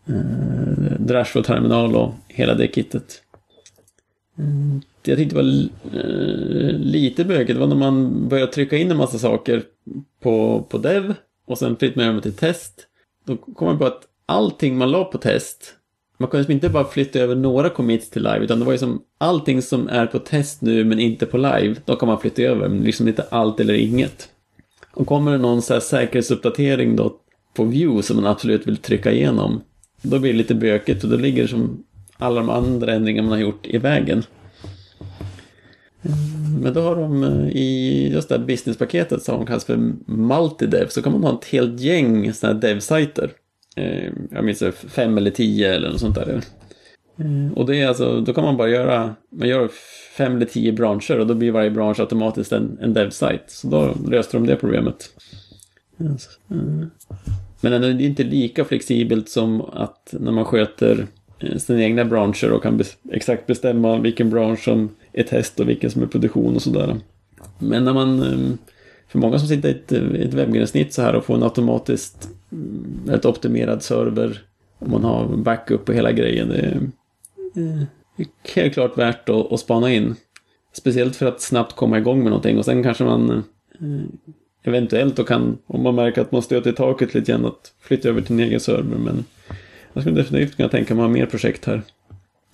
eh, Drashflow-terminal och hela det kittet. Det jag tyckte det var eh, lite bökigt var när man började trycka in en massa saker på, på dev och sen flyttade man över till test. Då kom man på att allting man la på test man kunde liksom inte bara flytta över några commits till live, utan det var ju som allting som är på test nu men inte på live, då kan man flytta över, men liksom inte allt eller inget. Och kommer det någon så här säkerhetsuppdatering då på view som man absolut vill trycka igenom, då blir det lite bökigt och då ligger som alla de andra ändringar man har gjort i vägen. Men då har de eh, i just det här businesspaketet som de kallas för multidev så kan man ha ett helt gäng sådana här dev-sajter Eh, jag minns det, fem eller tio eller något sånt där. Eh, och det är alltså, då kan man bara göra, man gör fem eller tio branscher och då blir varje bransch automatiskt en, en dev-site. Så då löste de det problemet. Yes. Eh, men det är inte lika flexibelt som att när man sköter sina egna branscher och kan exakt bestämma vilken bransch som är test och vilken som är produktion och sådär. Men när man för många som sitter i ett, ett webbgränssnitt så här och får en automatiskt Mm, väldigt optimerad server om man har backup och hela grejen. Det är, det är helt klart värt att, att spana in. Speciellt för att snabbt komma igång med någonting och sen kanske man eh, eventuellt då kan, om man märker att man stöter i taket lite grann, att flytta över till en egen server. Men jag skulle definitivt kunna tänka mig att ha mer projekt här.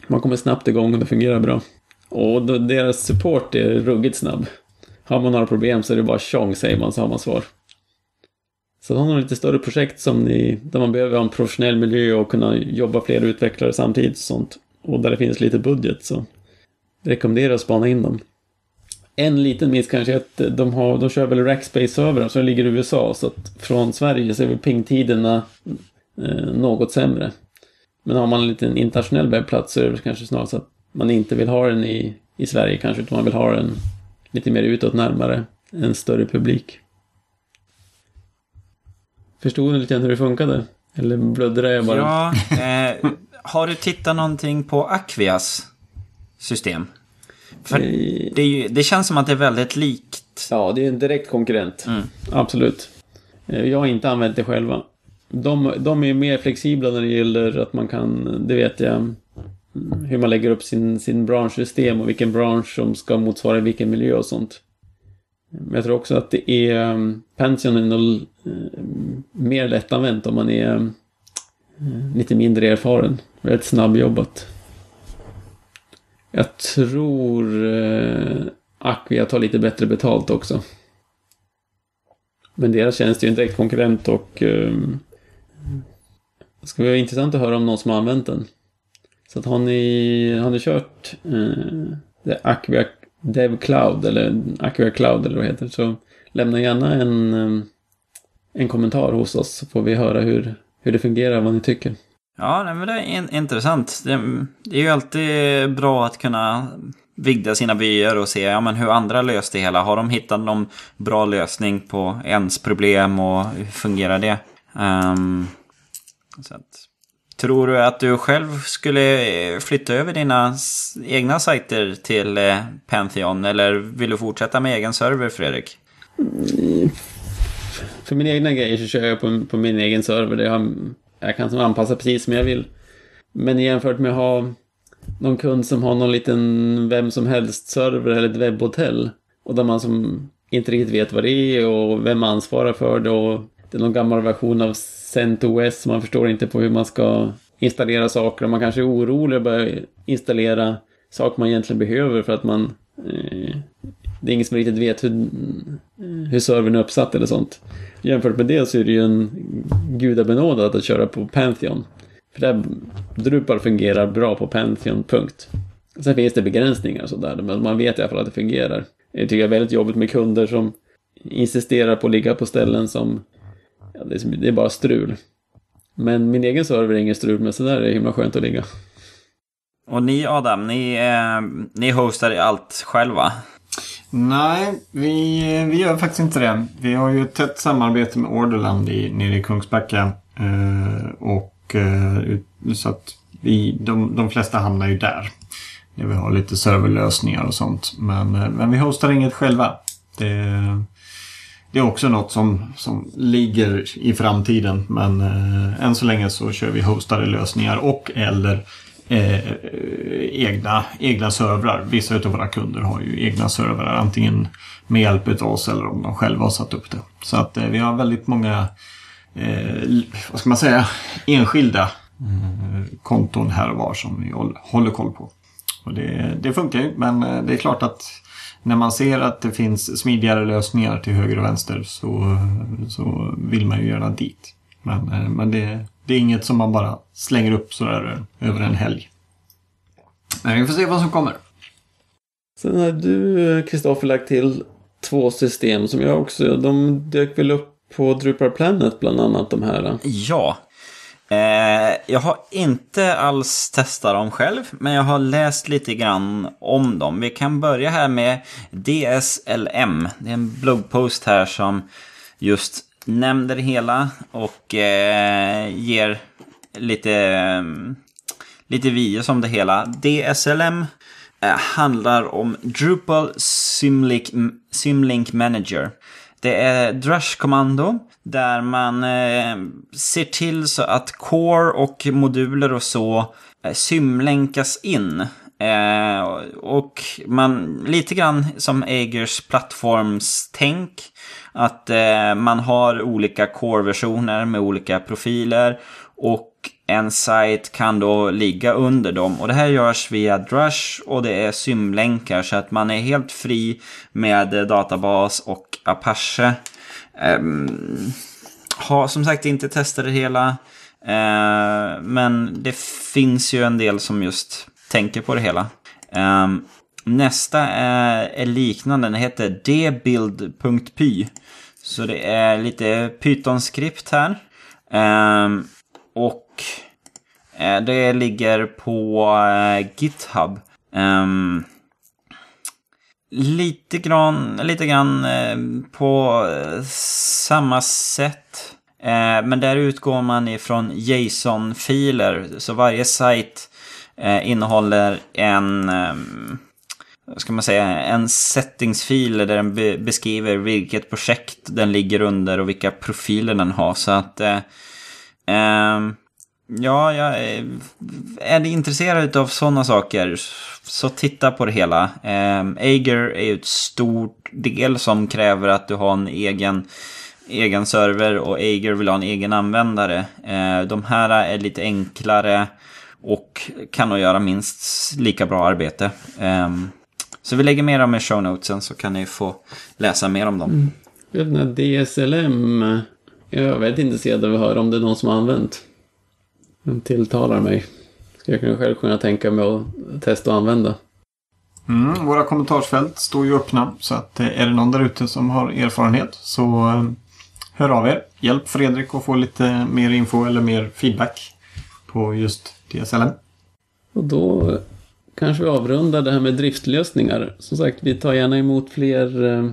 Man kommer snabbt igång och det fungerar bra. Och deras support är ruggigt snabb. Har man några problem så är det bara tjong säger man så har man svar. Så har man lite större projekt som ni, där man behöver ha en professionell miljö och kunna jobba flera utvecklare samtidigt och sånt. Och där det finns lite budget så rekommenderar att spana in dem. En liten miss kanske är att de, har, de kör väl Rackspace-servrar som ligger i USA så att från Sverige så är väl pingtiderna eh, något sämre. Men har man en liten internationell webbplats så är det kanske snarare så att man inte vill ha den i, i Sverige kanske utan man vill ha den lite mer utåt närmare en större publik. Förstod ni lite grann hur det funkade? Eller blödde jag bara? Ja, eh, har du tittat någonting på Acquias system? För eh, det, ju, det, känns som att det är väldigt likt. Ja, det är en direkt konkurrent. Mm. Absolut. Eh, jag har inte använt det själva. De, de är mer flexibla när det gäller att man kan, det vet jag, hur man lägger upp sin, sin branschsystem och vilken bransch som ska motsvara vilken miljö och sånt. Men jag tror också att det är um, Pension är nog Eh, mer lättanvänt om man är eh, lite mindre erfaren. Väldigt snabbjobbat. Jag tror uh, tar lite bättre betalt också. Men deras tjänst är ju en direkt konkurrent och um, det ska vara intressant att höra om någon som har använt den. Så att har ni, har ni kört eh, Aquia Dev Cloud eller Aquia Cloud eller vad det heter så lämna gärna en, en kommentar hos oss så får vi höra hur, hur det fungerar, vad ni tycker. Ja, men det är in intressant. Det, det, är ju alltid bra att kunna vigda sina vyer och se ja, men hur andra löst det hela. Har de hittat någon bra lösning på ens problem och hur fungerar det? Um, så att, Tror du att du själv skulle flytta över dina egna sajter till eh, Pantheon eller vill du fortsätta med egen server, Fredrik? För mina egna grejer så kör jag på, på min egen server. Där jag, jag kan anpassa precis som jag vill. Men jämfört med att ha någon kund som har någon liten vem som helst-server eller ett webbhotell och där man som inte riktigt vet vad det är och vem ansvarar för det och det är någon gammal version av CentOS. Man förstår inte på hur man ska installera saker. Och man kanske är orolig att börja installera saker man egentligen behöver för att man... Eh, det är ingen som riktigt vet hur, eh, hur servern är uppsatt eller sånt. Jämfört med det så är det ju en gudabenådad att köra på Pantheon. För där Drupal fungerar bra på Pantheon, punkt. Sen finns det begränsningar och sådär, men man vet i alla fall att det fungerar. Det tycker jag är väldigt jobbigt med kunder som insisterar på att ligga på ställen som ja, det, är, det är bara strul. Men min egen server är ingen strul men så där är det himla skönt att ligga. Och ni Adam, ni, eh, ni hostar allt själva? Nej, vi, vi gör faktiskt inte det. Vi har ju ett tätt samarbete med Orderland i, nere i Kungsbacka. Eh, och eh, så att vi, de, de flesta hamnar ju där. Där vi har lite serverlösningar och sånt. Men, eh, men vi hostar inget själva. Det, det är också något som, som ligger i framtiden. Men eh, än så länge så kör vi hostade lösningar och eller eh, egna, egna servrar. Vissa av våra kunder har ju egna servrar. Antingen med hjälp av oss eller om de själva har satt upp det. Så att eh, vi har väldigt många, eh, vad ska man säga, enskilda eh, konton här och var som vi håller koll på. Och det, det funkar ju, men eh, det är klart att när man ser att det finns smidigare lösningar till höger och vänster så, så vill man ju gärna dit. Men, eh, men det, det är inget som man bara slänger upp sådär över en helg. Men vi får se vad som kommer. Sen har du, Kristoffer, lagt till två system som jag också, de dök väl upp på Drupal Planet bland annat de här. Ja. Eh, jag har inte alls testat dem själv, men jag har läst lite grann om dem. Vi kan börja här med DSLM. Det är en bloggpost här som just nämner det hela och eh, ger lite, eh, lite videos om det hela. DSLM eh, handlar om Drupal Symlink, Simlink Manager. Det är Drush-kommando där man eh, ser till så att core och moduler och så eh, symlänkas in. Eh, och man, lite grann som Agers plattformstänk. Att eh, man har olika core-versioner med olika profiler. Och en sajt kan då ligga under dem. Och det här görs via Drush och det är symlänkar så att man är helt fri med databas och Apache. Ehm, um, har som sagt inte testat det hela. Uh, men det finns ju en del som just tänker på det hela. Um, nästa är, är liknande, den heter dbuild.py. Så det är lite Python-skript här. Um, och uh, det ligger på uh, GitHub. Um, lite grann, lite grann uh, på samma sätt. Men där utgår man ifrån JSON-filer. Så varje sajt innehåller en, um, ska man säga, en settingsfil där den beskriver vilket projekt den ligger under och vilka profiler den har. Så att eh, ehm, Ja, jag är intresserad av sådana saker så titta på det hela. Eh, Ager är ju ett stort del som kräver att du har en egen, egen server och Ager vill ha en egen användare. Eh, de här är lite enklare och kan nog göra minst lika bra arbete. Ehm, så vi lägger mer om i show notesen så kan ni få läsa mer om dem. Mm. Den här DSLM, jag är väldigt intresserad av att höra om det är någon som har använt. Den tilltalar mig. Ska jag själv kunna tänka mig att testa och använda. Mm, våra kommentarsfält står ju öppna så att eh, är det någon där ute som har erfarenhet så eh, hör av er. Hjälp Fredrik att få lite mer info eller mer feedback på just DSLM. Och då kanske vi avrundar det här med driftlösningar. Som sagt, vi tar gärna emot fler eh,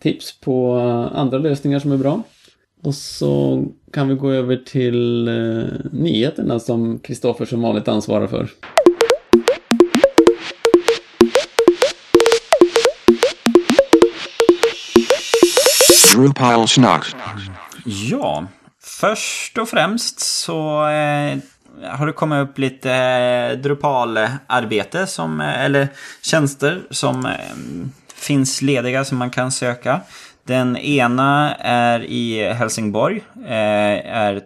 tips på andra lösningar som är bra. Och så kan vi gå över till eh, nyheterna som Kristoffer som vanligt ansvarar för. Ja, först och främst så eh, har det kommit upp lite eh, Drupal-arbete som, eh, eller tjänster som eh, finns lediga som man kan söka. Den ena är i Helsingborg. Är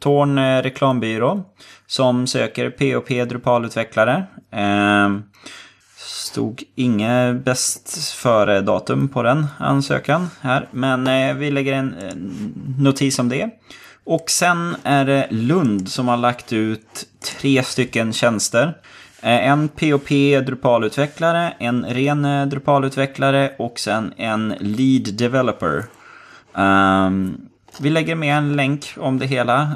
Torn reklambyrå. Som söker POP Drupal-utvecklare. Stod inget bäst före datum på den ansökan här. Men vi lägger en notis om det. Och sen är det Lund som har lagt ut tre stycken tjänster. Eh, en POP Drupal-utvecklare, en ren eh, Drupal-utvecklare och sen en Lead Developer. Um, vi lägger med en länk om det hela.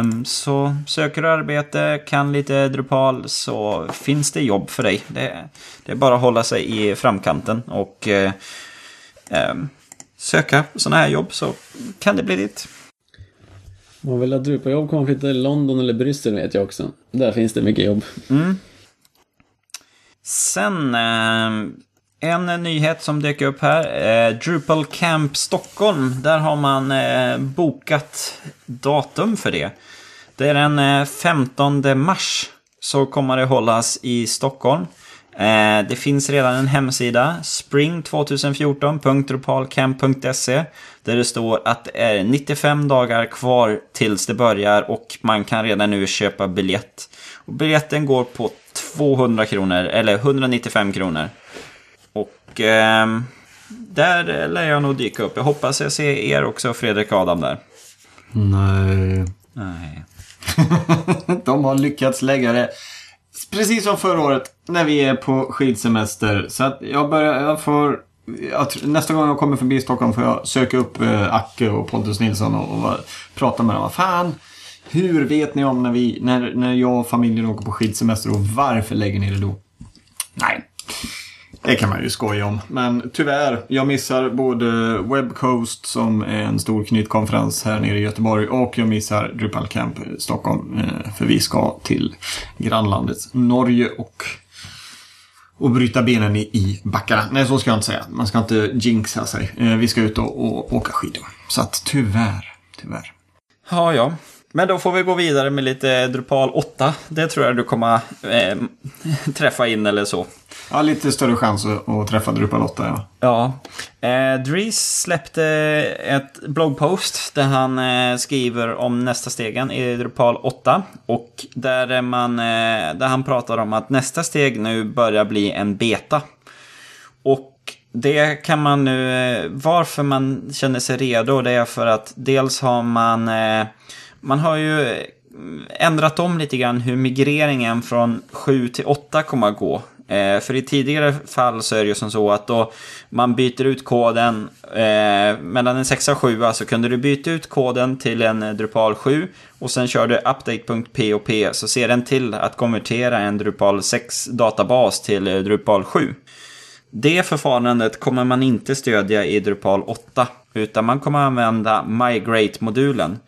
Um, så söker du arbete, kan lite Drupal så finns det jobb för dig. Det, det är bara att hålla sig i framkanten och uh, um, söka sådana här jobb så kan det bli ditt. Om man vill ha Drupal-jobb kommer man flytta till London eller Bryssel vet jag också. Där finns det mycket jobb. Mm. Sen eh, En nyhet som dök upp här. Eh, Drupal Camp Stockholm. Där har man eh, bokat datum för det. Det är den eh, 15 mars. Så kommer det hållas i Stockholm. Eh, det finns redan en hemsida, spring2014.drupalcamp.se där det står att det är 95 dagar kvar tills det börjar och man kan redan nu köpa biljett. Och biljetten går på 200 kronor, eller 195 kronor. Och eh, där lär jag nog dyka upp. Jag hoppas jag ser er också, Fredrik och Adam där. Nej. Nej. De har lyckats lägga det precis som förra året när vi är på skidsemester. Så att jag börjar, jag får... Jag, nästa gång jag kommer förbi Stockholm får jag söka upp eh, Acke och Pontus Nilsson och, och och prata med dem. Vad fan, hur vet ni om när, vi, när, när jag och familjen åker på skidsemester och varför lägger ni det då? Nej, det kan man ju skoja om. Men tyvärr, jag missar både Webcoast som är en stor knytkonferens här nere i Göteborg och jag missar Drupal Camp Stockholm. Eh, för vi ska till grannlandet Norge och, och bryta benen i, i backarna. Nej, så ska jag inte säga. Man ska inte jinxa sig. Eh, vi ska ut och, och åka skidor. Så att tyvärr, tyvärr. Ja, ja. Men då får vi gå vidare med lite Drupal 8. Det tror jag du kommer eh, träffa in eller så. Ja, lite större chans att, träffa Drupal 8, ja. Ja. Eh, Dries släppte ett bloggpost där han eh, skriver om nästa stegen i Drupal 8. Och där, är man, eh, där han pratar om att nästa steg nu börjar bli en beta. Och det kan man nu, eh, varför man känner sig redo, det är för att dels har man, eh, man har ju mm, ändrat om lite grann hur migreringen från 7 till 8 kommer att gå. Eh, för i tidigare fall så är det ju som så att då man byter ut koden eh, mellan en 6 och 7 så kunde du byta ut koden till en Drupal 7 och sen kör du update.pop så ser den till att konvertera en Drupal 6 databas till eh, Drupal 7. Det förfarandet kommer man inte stödja i Drupal 8, utan man kommer använda Migrate-modulen.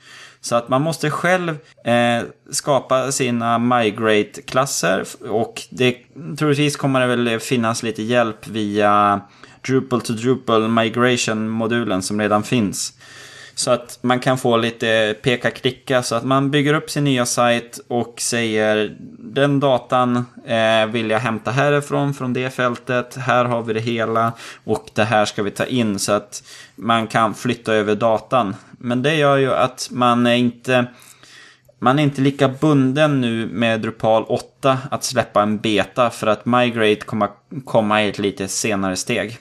Så att man måste själv eh, skapa sina Migrate-klasser och det, troligtvis kommer det väl finnas lite hjälp via Drupal to Drupal Migration-modulen som redan finns. Så att man kan få lite peka-klicka så att man bygger upp sin nya sajt och säger den datan eh, vill jag hämta härifrån, från det fältet. Här har vi det hela och det här ska vi ta in så att man kan flytta över datan. Men det gör ju att man är inte man är inte lika bunden nu med Drupal 8 att släppa en beta för att Migrate kommer komma i ett lite senare steg.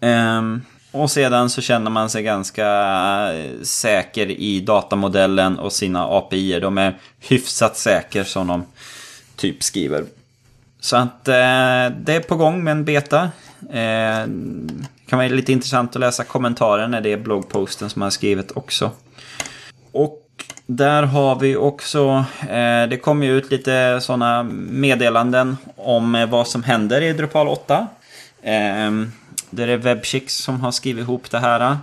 Um, och sedan så känner man sig ganska eh, säker i datamodellen och sina API. De är hyfsat säker som de typ skriver. Så att eh, det är på gång med en beta. Eh, det kan vara lite intressant att läsa kommentaren när det är bloggposten som man har skrivit också. Och där har vi också, eh, det kommer ju ut lite sådana meddelanden om eh, vad som händer i Drupal 8. Eh, det är Webchicks som har skrivit ihop det här. Eh,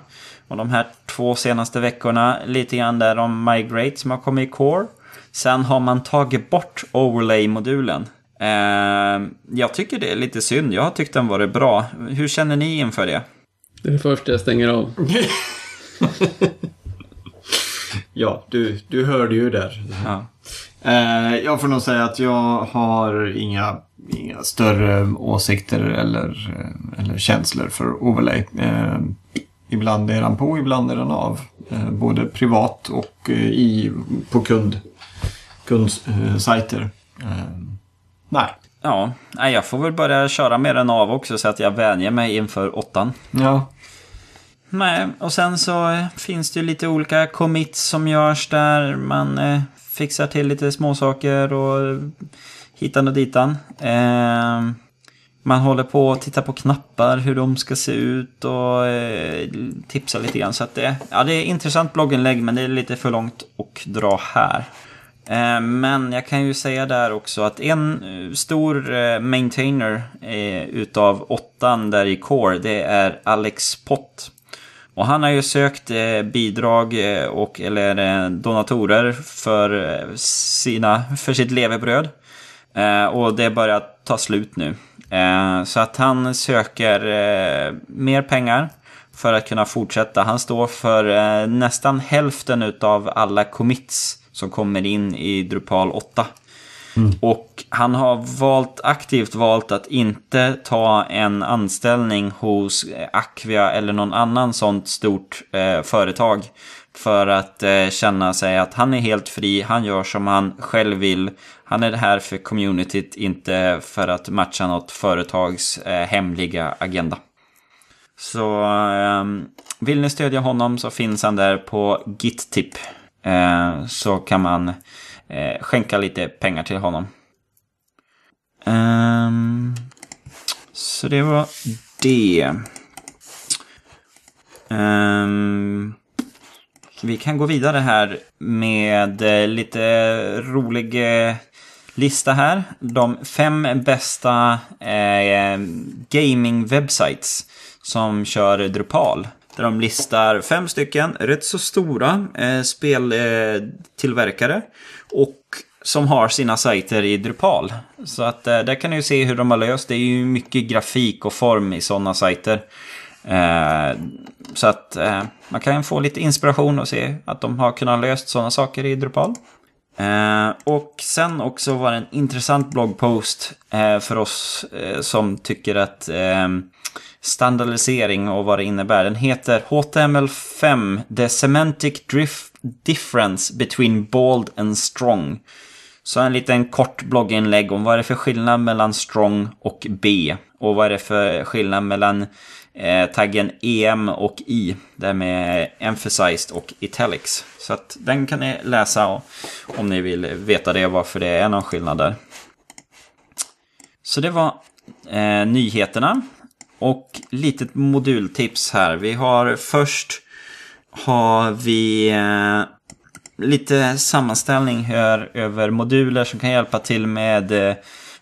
och de här två senaste veckorna, lite grann där om Migrate som har kommit i Core. Sen har man tagit bort Overlay-modulen. Eh, jag tycker det är lite synd, jag har tyckt den varit bra. Hur känner ni inför det? Det är det första jag stänger av. Ja, du, du hörde ju där. Ja. Eh, jag får nog säga att jag har inga, inga större åsikter eller, eller känslor för overlay. Eh, ibland är den på, ibland är den av. Eh, både privat och eh, i, på kund, kundsajter. Nej. Ja, jag får väl börja köra med den av också så att jag vänjer mig inför åttan. Ja. Nej, och sen så eh, finns det ju lite olika commits som görs där man eh, fixar till lite småsaker och hitan och ditan. Eh, man håller på att titta på knappar, hur de ska se ut och eh, tipsa lite grann. Så att det, ja, det är intressant blogginlägg men det är lite för långt att dra här. Eh, men jag kan ju säga där också att en eh, stor eh, maintainer utav åttan där i Core, det är Alex Pott. Och han har ju sökt bidrag och eller donatorer för, sina, för sitt levebröd. Och det börjar ta slut nu. Så att han söker mer pengar för att kunna fortsätta. Han står för nästan hälften utav alla commits som kommer in i Drupal 8. Och han har valt, aktivt valt att inte ta en anställning hos Acquia eller någon annan sånt stort eh, företag. För att eh, känna sig att han är helt fri, han gör som han själv vill. Han är här för communityt, inte för att matcha något företags eh, hemliga agenda. Så eh, vill ni stödja honom så finns han där på GitTip. Eh, så kan man eh, skänka lite pengar till honom. Ehm, så det var det. Ehm, vi kan gå vidare här med eh, lite rolig eh, lista här. De fem bästa eh, gaming-websites som kör Drupal. Där de listar fem stycken rätt så stora eh, speltillverkare. Eh, och som har sina sajter i Drupal. Så att eh, där kan ni ju se hur de har löst. Det är ju mycket grafik och form i sådana sajter. Eh, så att eh, man kan få lite inspiration och se att de har kunnat löst sådana saker i Drupal. Eh, och sen också var det en intressant bloggpost eh, för oss eh, som tycker att eh, standardisering och vad det innebär. Den heter HTML5 The Semantic Drift Difference Between Bold and Strong. Så en liten kort blogginlägg om vad är det för skillnad mellan strong och B. Och vad är det för skillnad mellan eh, taggen EM och I. Där med emphasized och italics. Så att den kan ni läsa om ni vill veta det, varför det är någon skillnad där. Så det var eh, nyheterna. Och litet modultips här. Vi har först har vi eh, lite sammanställning här över moduler som kan hjälpa till med eh,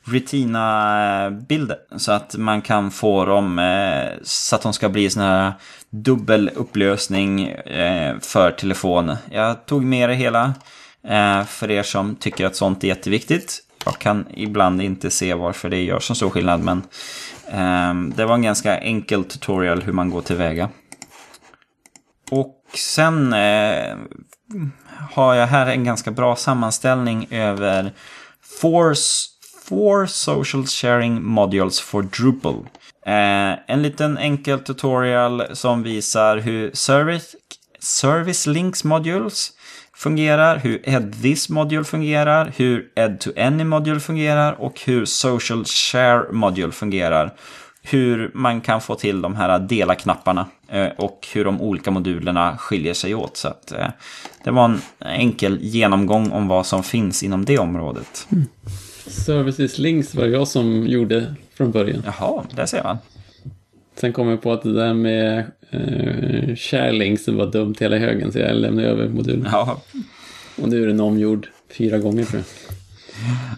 Retina-bilder. Så att man kan få dem eh, så att de ska bli sån här dubbel upplösning för telefon. Jag tog med det hela för er som tycker att sånt är jätteviktigt. Jag kan ibland inte se varför det gör så stor skillnad men Ehm, det var en ganska enkel tutorial hur man går tillväga. Och sen eh, har jag här en ganska bra sammanställning över four, Four Social Sharing Modules for Drupal. Eh, en liten enkel tutorial som visar hur Service, service Links Modules fungerar, hur Add This Module fungerar, hur Add to Any Module fungerar och hur Social Share Module fungerar. Hur man kan få till de här dela-knapparna eh, och hur de olika modulerna skiljer sig åt. Så att, eh, det var en enkel genomgång om vad som finns inom det området. Mm. Services Links var jag som gjorde från början. Jaha, där ser man. Sen kom jag på att det där med eh, share links var dumt hela högen så jag lämnade över modulen. Ja. Och nu är den omgjord fyra gånger tror jag.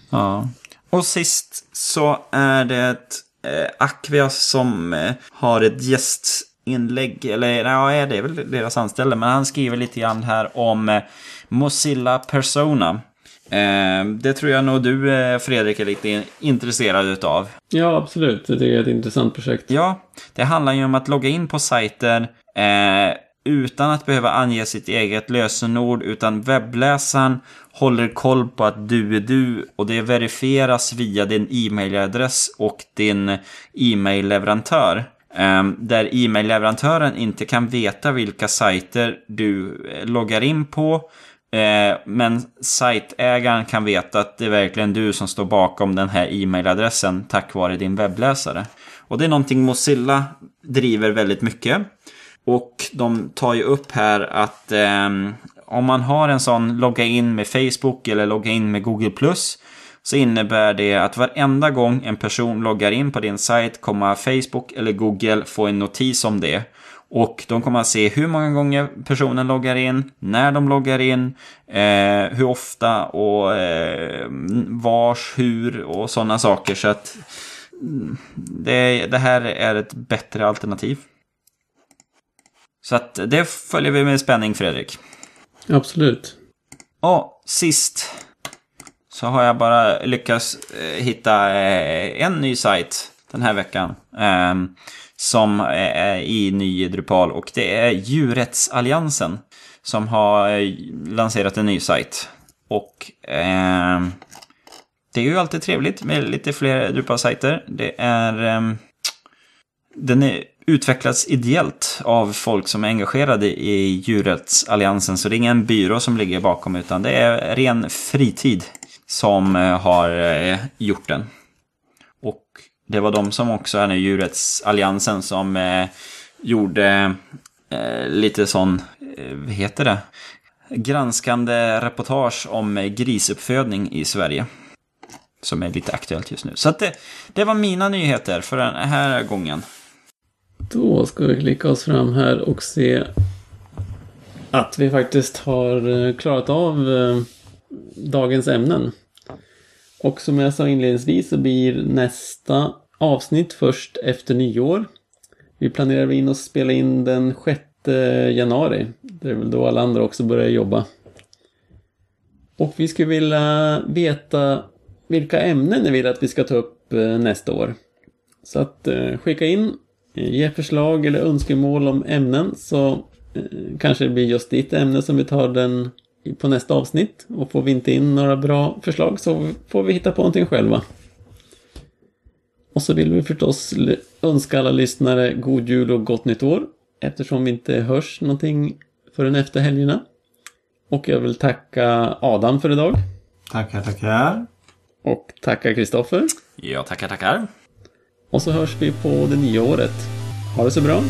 Ja. Och sist så är det eh, Acquia som eh, har ett gästinlägg, eller ja, det är väl deras anställda, men han skriver lite grann här om eh, Mozilla Persona. Eh, det tror jag nog du, eh, Fredrik, är lite intresserad utav. Ja, absolut. Det är ett intressant projekt. Ja, det handlar ju om att logga in på sajter eh, utan att behöva ange sitt eget lösenord, utan webbläsaren håller koll på att du är du och det verifieras via din e-mailadress och din e-mailleverantör. Där e-mailleverantören inte kan veta vilka sajter du loggar in på Eh, men sajtägaren kan veta att det är verkligen du som står bakom den här e-mailadressen tack vare din webbläsare. Och det är någonting Mozilla driver väldigt mycket. Och de tar ju upp här att eh, om man har en sån logga in med Facebook eller logga in med Google så innebär det att varenda gång en person loggar in på din sajt kommer Facebook eller Google få en notis om det. Och de kommer att se hur många gånger personen loggar in, när de loggar in, eh, hur ofta och eh, vars, hur och sådana saker. Så att mm, det, det, här är ett bättre alternativ. Så att det följer vi med spänning, Fredrik. Absolut. Och sist så har jag bara lyckats eh, hitta eh, en ny sajt den här veckan. Eh, som är i ny Drupal och det är Djurrättsalliansen som har eh, lanserat en ny sajt. Och eh, det är ju alltid trevligt med lite fler Drupal-sajter. Det är... Eh, den är utvecklas ideellt av folk som är engagerade i Djurrättsalliansen. Så det är ingen byrå som ligger bakom utan det är ren fritid som eh, har eh, gjort den. Och det var de som också är nu Djurrättsalliansen som eh, gjorde eh, lite sån, eh, vad heter det? Granskande reportage om eh, grisuppfödning i Sverige. Som är lite aktuellt just nu. Så att det, det var mina nyheter för den här gången. Då ska vi klicka oss fram här och se att vi faktiskt har eh, klarat av eh, dagens ämnen. Och som jag sa inledningsvis så blir nästa avsnitt först efter nyår. Vi planerar in att spela in den 6 januari. Det är väl då alla andra också börjar jobba. Och vi skulle vilja veta vilka ämnen ni vill att vi ska ta upp eh, nästa år. Så att eh, skicka in, eh, ge förslag eller önskemål om ämnen så kanske det blir just ditt ämne som vi tar den på nästa avsnitt. Och får vi inte in några bra förslag så får vi hitta på någonting själva. Och så vill vi förstås önska alla lyssnare god jul och gott nytt år. Eftersom vi inte hörs någonting förrän efter helgerna. Och jag vill tacka Adam för idag. Tackar, tackar. Och tacka Kristoffer. Ja, tackar, tackar. Och så hörs vi på det nya året. Ha det så bra.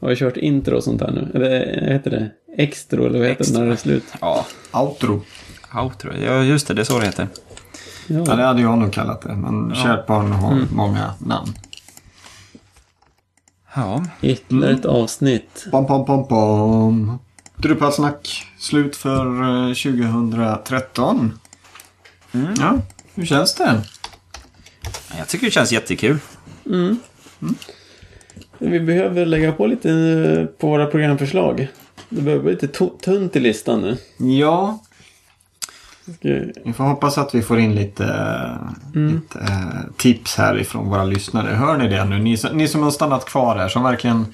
Har vi kört intro och sånt här nu? Eller heter det extro eller vad heter det när det är slut? Ja. Outro. Outro, ja just det, det är så det heter. Ja, ja det hade jag nog kallat det. Men ja. kärt barn har mm. många namn. Ja. Ytterligare ett mm. avsnitt. Bom, bom, bom, bom. Drupalsnack. Slut för 2013. Eh, mm. Ja, hur känns det? Jag tycker det känns jättekul. Mm. Vi behöver lägga på lite på våra programförslag. Det behöver bli lite tunt i listan nu. Ja. Vi får hoppas att vi får in lite, mm. lite uh, tips här ifrån våra lyssnare. Hör ni det nu? Ni, ni som har stannat kvar här som verkligen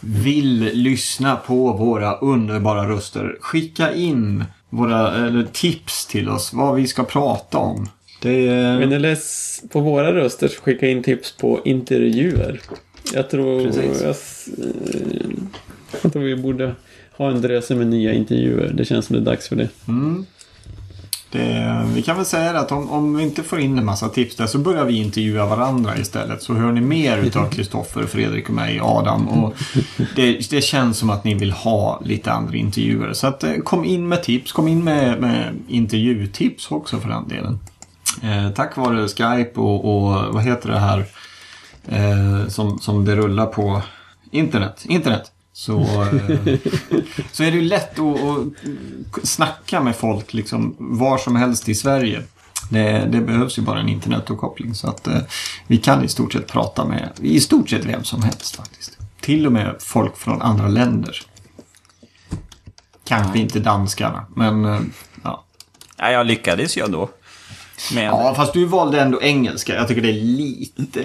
vill lyssna på våra underbara röster. Skicka in våra eller, tips till oss vad vi ska prata om. Det är... Men less på våra röster skicka in tips på intervjuer. Jag tror, jag, jag, tror vi borde ha en dröse med nya intervjuer. Det känns som det är dags för det. Mm. det vi kan väl säga att om, om vi inte får in en massa tips där så börjar vi intervjua varandra istället. Så hör ni mer utav Kristoffer, Fredrik och mig, Adam. Och det, det känns som att ni vill ha lite andra intervjuer. Så att, eh, kom in med tips. Kom in med, med intervjutips också för den delen. Eh, tack vare Skype och, och vad heter det här? Eh, som, som det rullar på internet. internet så, eh, så är det ju lätt att, att snacka med folk liksom var som helst i Sverige. Det, det, behövs ju bara en internetuppkoppling så att eh, vi kan i stort sett prata med i stort sett vem som helst faktiskt. Till och med folk från andra länder. Kanske inte danskarna, men eh, ja. Ja, jag lyckades ju ändå. Men... Ja, fast du valde ändå engelska. Jag tycker det är lite...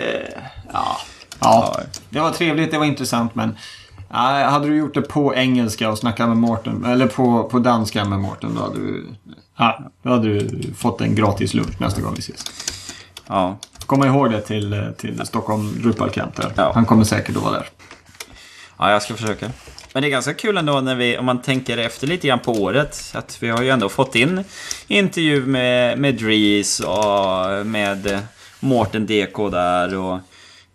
Ja. ja. Det var trevligt, det var intressant men... Ja, hade du gjort det på engelska och snackat med Mårten, eller på, på danska med Mårten, då hade du... Ja, då hade du fått en gratis lunch nästa gång vi ses. Ja. Komma ihåg det till, till Stockholm Drupal Camp där. Ja. Han kommer säkert att vara där. Ja, jag ska försöka. Men det är ganska kul ändå när vi, om man tänker efter lite grann på året, att vi har ju ändå fått in intervju med, med Dries och med Mårten DK där och...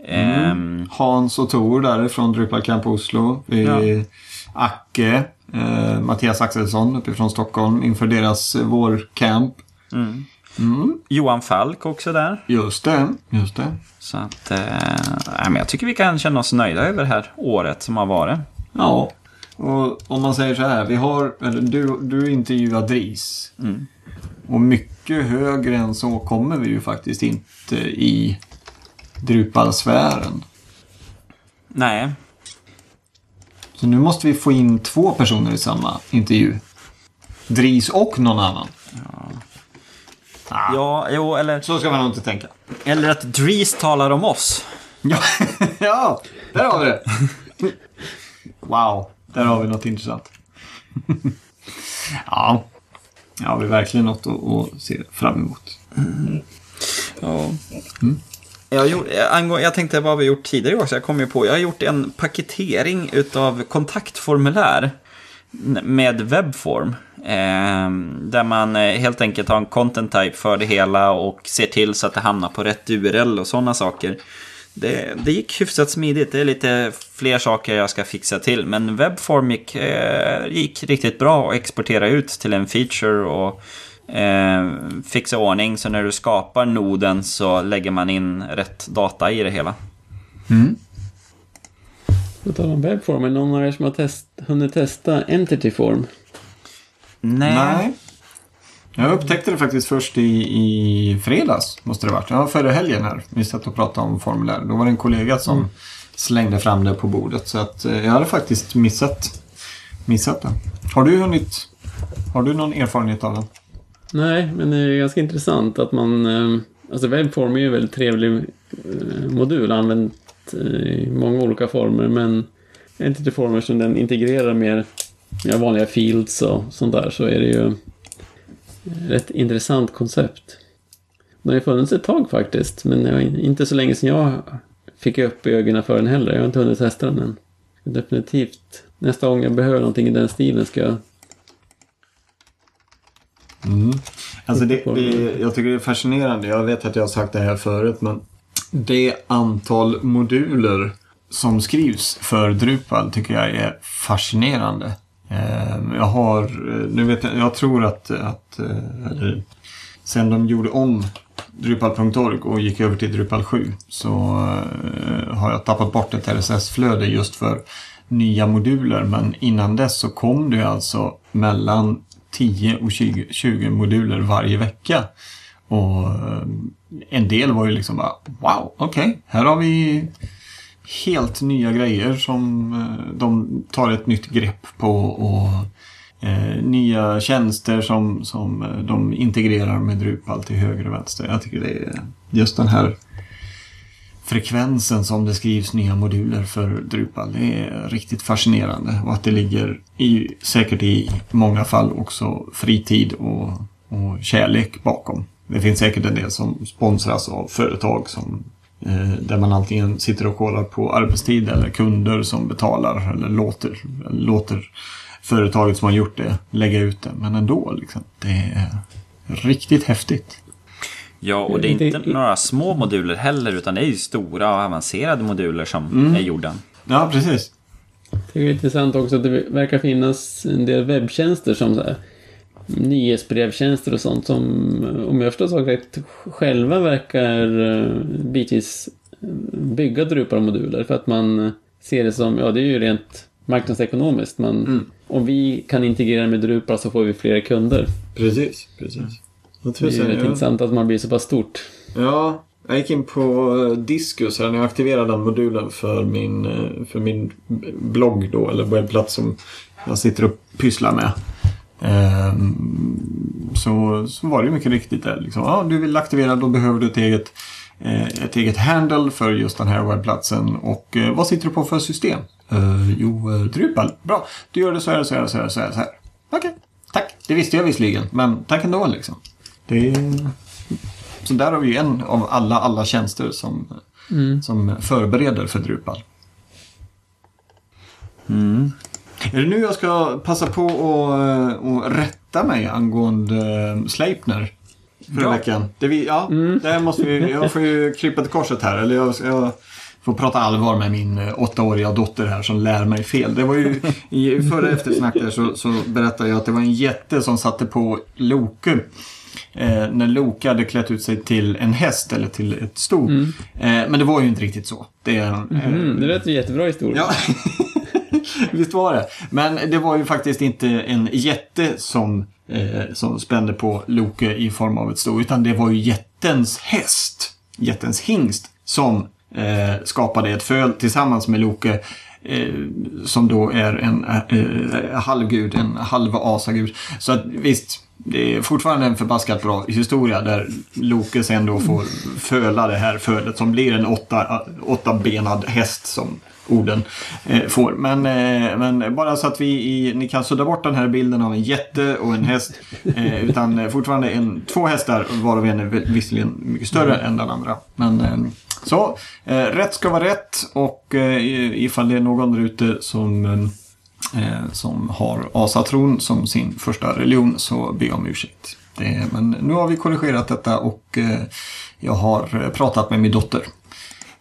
Mm. Ehm... Hans och Tor därifrån Drupal Camp Oslo. Ja. Acke, eh, Mattias Axelsson uppifrån Stockholm inför deras vårcamp. Mm. Mm. Johan Falk också där. Just det, just det. Så att, eh, jag tycker vi kan känna oss nöjda över det här året som har varit. Ja, och om man säger så här. Vi har, eller du, du intervjuar Dris. Mm. Och mycket högre än så kommer vi ju faktiskt inte i Drupalsfären. Nej. Så nu måste vi få in två personer i samma intervju. Dries och någon annan. Ah, Ja, jo, eller, Så ska man nog inte tänka. eller att Dries talar om oss. Ja, ja där har vi det. Wow, där har vi något intressant. ja, ja, vi verkligen något att, att se fram emot. Ja. Jag, gjorde, jag, jag tänkte vad vi gjort tidigare också. Jag kom ju på, jag har gjort en paketering utav kontaktformulär med webbform. Eh, där man eh, helt enkelt har en content type för det hela och ser till så att det hamnar på rätt URL och sådana saker. Det, det gick hyfsat smidigt. Det är lite fler saker jag ska fixa till. Men webbform gick, eh, gick riktigt bra att exportera ut till en feature och eh, fixa ordning. Så när du skapar noden så lägger man in rätt data i det hela. På tal om webbform, är någon av er som har test, hunnit testa Entity Form? Nej. Nej. Jag upptäckte det faktiskt först i, i fredags, måste det varit. Ja, förra helgen här. Vi satt och pratade om formulär. Då var det en kollega som slängde fram det på bordet. Så att eh, jag hade faktiskt missat, missat det. Har du hunnit... Har du någon erfarenhet av den? Nej, men det är ganska intressant att man... eh, Alltså webbform är ju en väldigt trevlig eh, modul, använt i många olika former, men Entity Form som den integrerar mer med vanliga fields och sånt där så är det ju rätt intressant koncept. Den har ju funnits ett tag faktiskt, men inte så länge sedan jag fick upp ögonen för den heller. Jag har inte hunnit testa den än. Definitivt. Nästa gång jag behöver någonting i den stilen ska jag Alltså det, det, jag tycker det är fascinerande. Jag vet att jag har sagt det här förut, men det antal moduler som skrivs för Drupal tycker jag är fascinerande. Ehm, jag har, eh, nu vet jag, jag tror att, att eh, eller, sen de gjorde om Drupal.org och gick över till Drupal 7 så eh, har jag tappat bort ett RSS-flöde just för nya moduler. Men innan dess så kom det alltså mellan 10 och 20, 20 moduler varje vecka. Och ehm, en del var ju liksom bara wow, okej, här har vi helt nya grejer som eh, de tar ett nytt grepp på och eh, nya tjänster som, som eh, de integrerar med Drupal till höger och vänster. Jag tycker det är just den här frekvensen som det skrivs nya moduler för Drupal. Det är riktigt fascinerande och att det ligger i, säkert i många fall också fritid och, och kärlek bakom. Det finns säkert en del som sponsras av företag som där man antingen sitter och kollar på arbetstid eller kunder som betalar eller låter, låter företaget som har gjort det lägga ut det. Men ändå, liksom, det är riktigt häftigt. Ja, och det är inte det- några små moduler heller, utan det är ju stora och avancerade moduler som är gjorda. Ja, precis. Det är intressant också att det verkar finnas en del webbtjänster som så här, nyhetsbrevtjänster och sånt som, om jag förstår saken rätt, själva verkar uh, bitvis bygga Drupal-moduler för att man ser det som, ja det är ju rent marknadsekonomiskt, men om vi kan integrera med Drupal så får vi fler kunder. Precis, precis. Det är ju rätt intressant att man blir så pass stort. Ja, jag gick in på eh, Discus här när jag aktiverade den modulen för min, eh, för min blogg då, eller webbplats som jag sitter och pysslar med. Ehm, Så, så var det mycket riktigt där. Liksom. Ja, du vill aktivera, då behöver du ett eget, eh, ett eget handle för just den här webbplatsen. Och eh, vad sitter du på för system? Uh, jo, uh, Drupal. Bra, du gör det så här, så här, så här, så här. så här. Okej, tack. Det visste jag visserligen, men tack ändå liksom. Det. Så där har vi en av alla, alla tjänster som, som förbereder för Drupal. Är det nu jag ska passa på att att rätta mig angående eh, Sleipner? Förra Ja. veckan. Det vi, ja, där måste vi, jag får ju krypa till korset här. Eller jag, jag får prata allvar med min eh, åttaåriga dotter här som lär mig fel. Det var ju i förra eftersnack där så, så berättade jag att det var en jätte som satte på Loke. Eh, när Loke hade klätt ut sig till en häst eller till ett sto. Eh, men det var ju inte riktigt så. Det, eh, Mm, det lät ju jättebra historia. Ja, visst var det. Men det var ju faktiskt inte en jätte som, eh, som spände på Loke i form av ett sto, utan det var ju jättens häst, jättens hingst, som eh, skapade ett föl tillsammans med Loke Eh, som då är en eh, eh halvgud, en halv asagud. Så att visst, det är fortfarande en förbaskat bra historia där Loke sen då får föla det här fölet som blir en åtta, åttabenad häst som orden eh, får. Men, eh, men bara så att vi i, ni kan sudda bort den här bilden av en jätte och en häst. Eh, utan fortfarande en, två hästar varav en är visserligen mycket större mm. än den andra. Men eh, så, eh, rätt ska vara rätt och eh, ifall det är någon där ute som eh, som har asatron som sin första religion så jag om ursäkt. Det, men nu har vi korrigerat detta och eh, jag har pratat med min dotter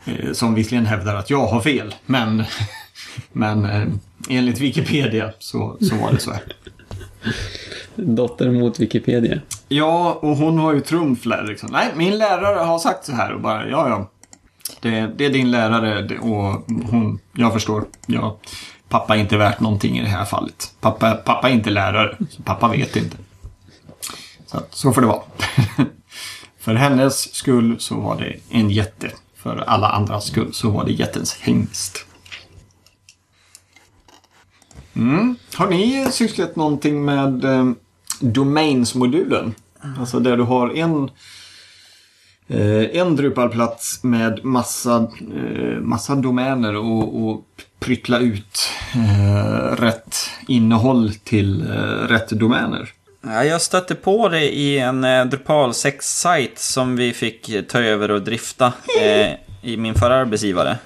Eh, som visserligen hävdar att jag har fel, men, men eh, enligt Wikipedia så, så var det så här. Dotter mot Wikipedia. Ja, och hon har ju trumf liksom. Nej, min lärare har sagt så här och bara, ja, ja. Det, det är din lärare och hon, jag förstår. Ja, pappa är inte värt någonting i det här fallet. Pappa, pappa är inte lärare, så pappa vet inte. Så, så får det vara. För hennes skull så var det en jätte för alla andras skull så var det jättens hingst. Mm. Har ni sysslat någonting med eh, Domains-modulen? Alltså där du har en eh, en Drupalplats med massa, eh, massa domäner och, och pryttla ut eh, rätt innehåll till eh, rätt domäner. Ja, jag stötte på det i en eh, Drupal 6-sajt som vi fick ta över och drifta i min förra arbetsgivare.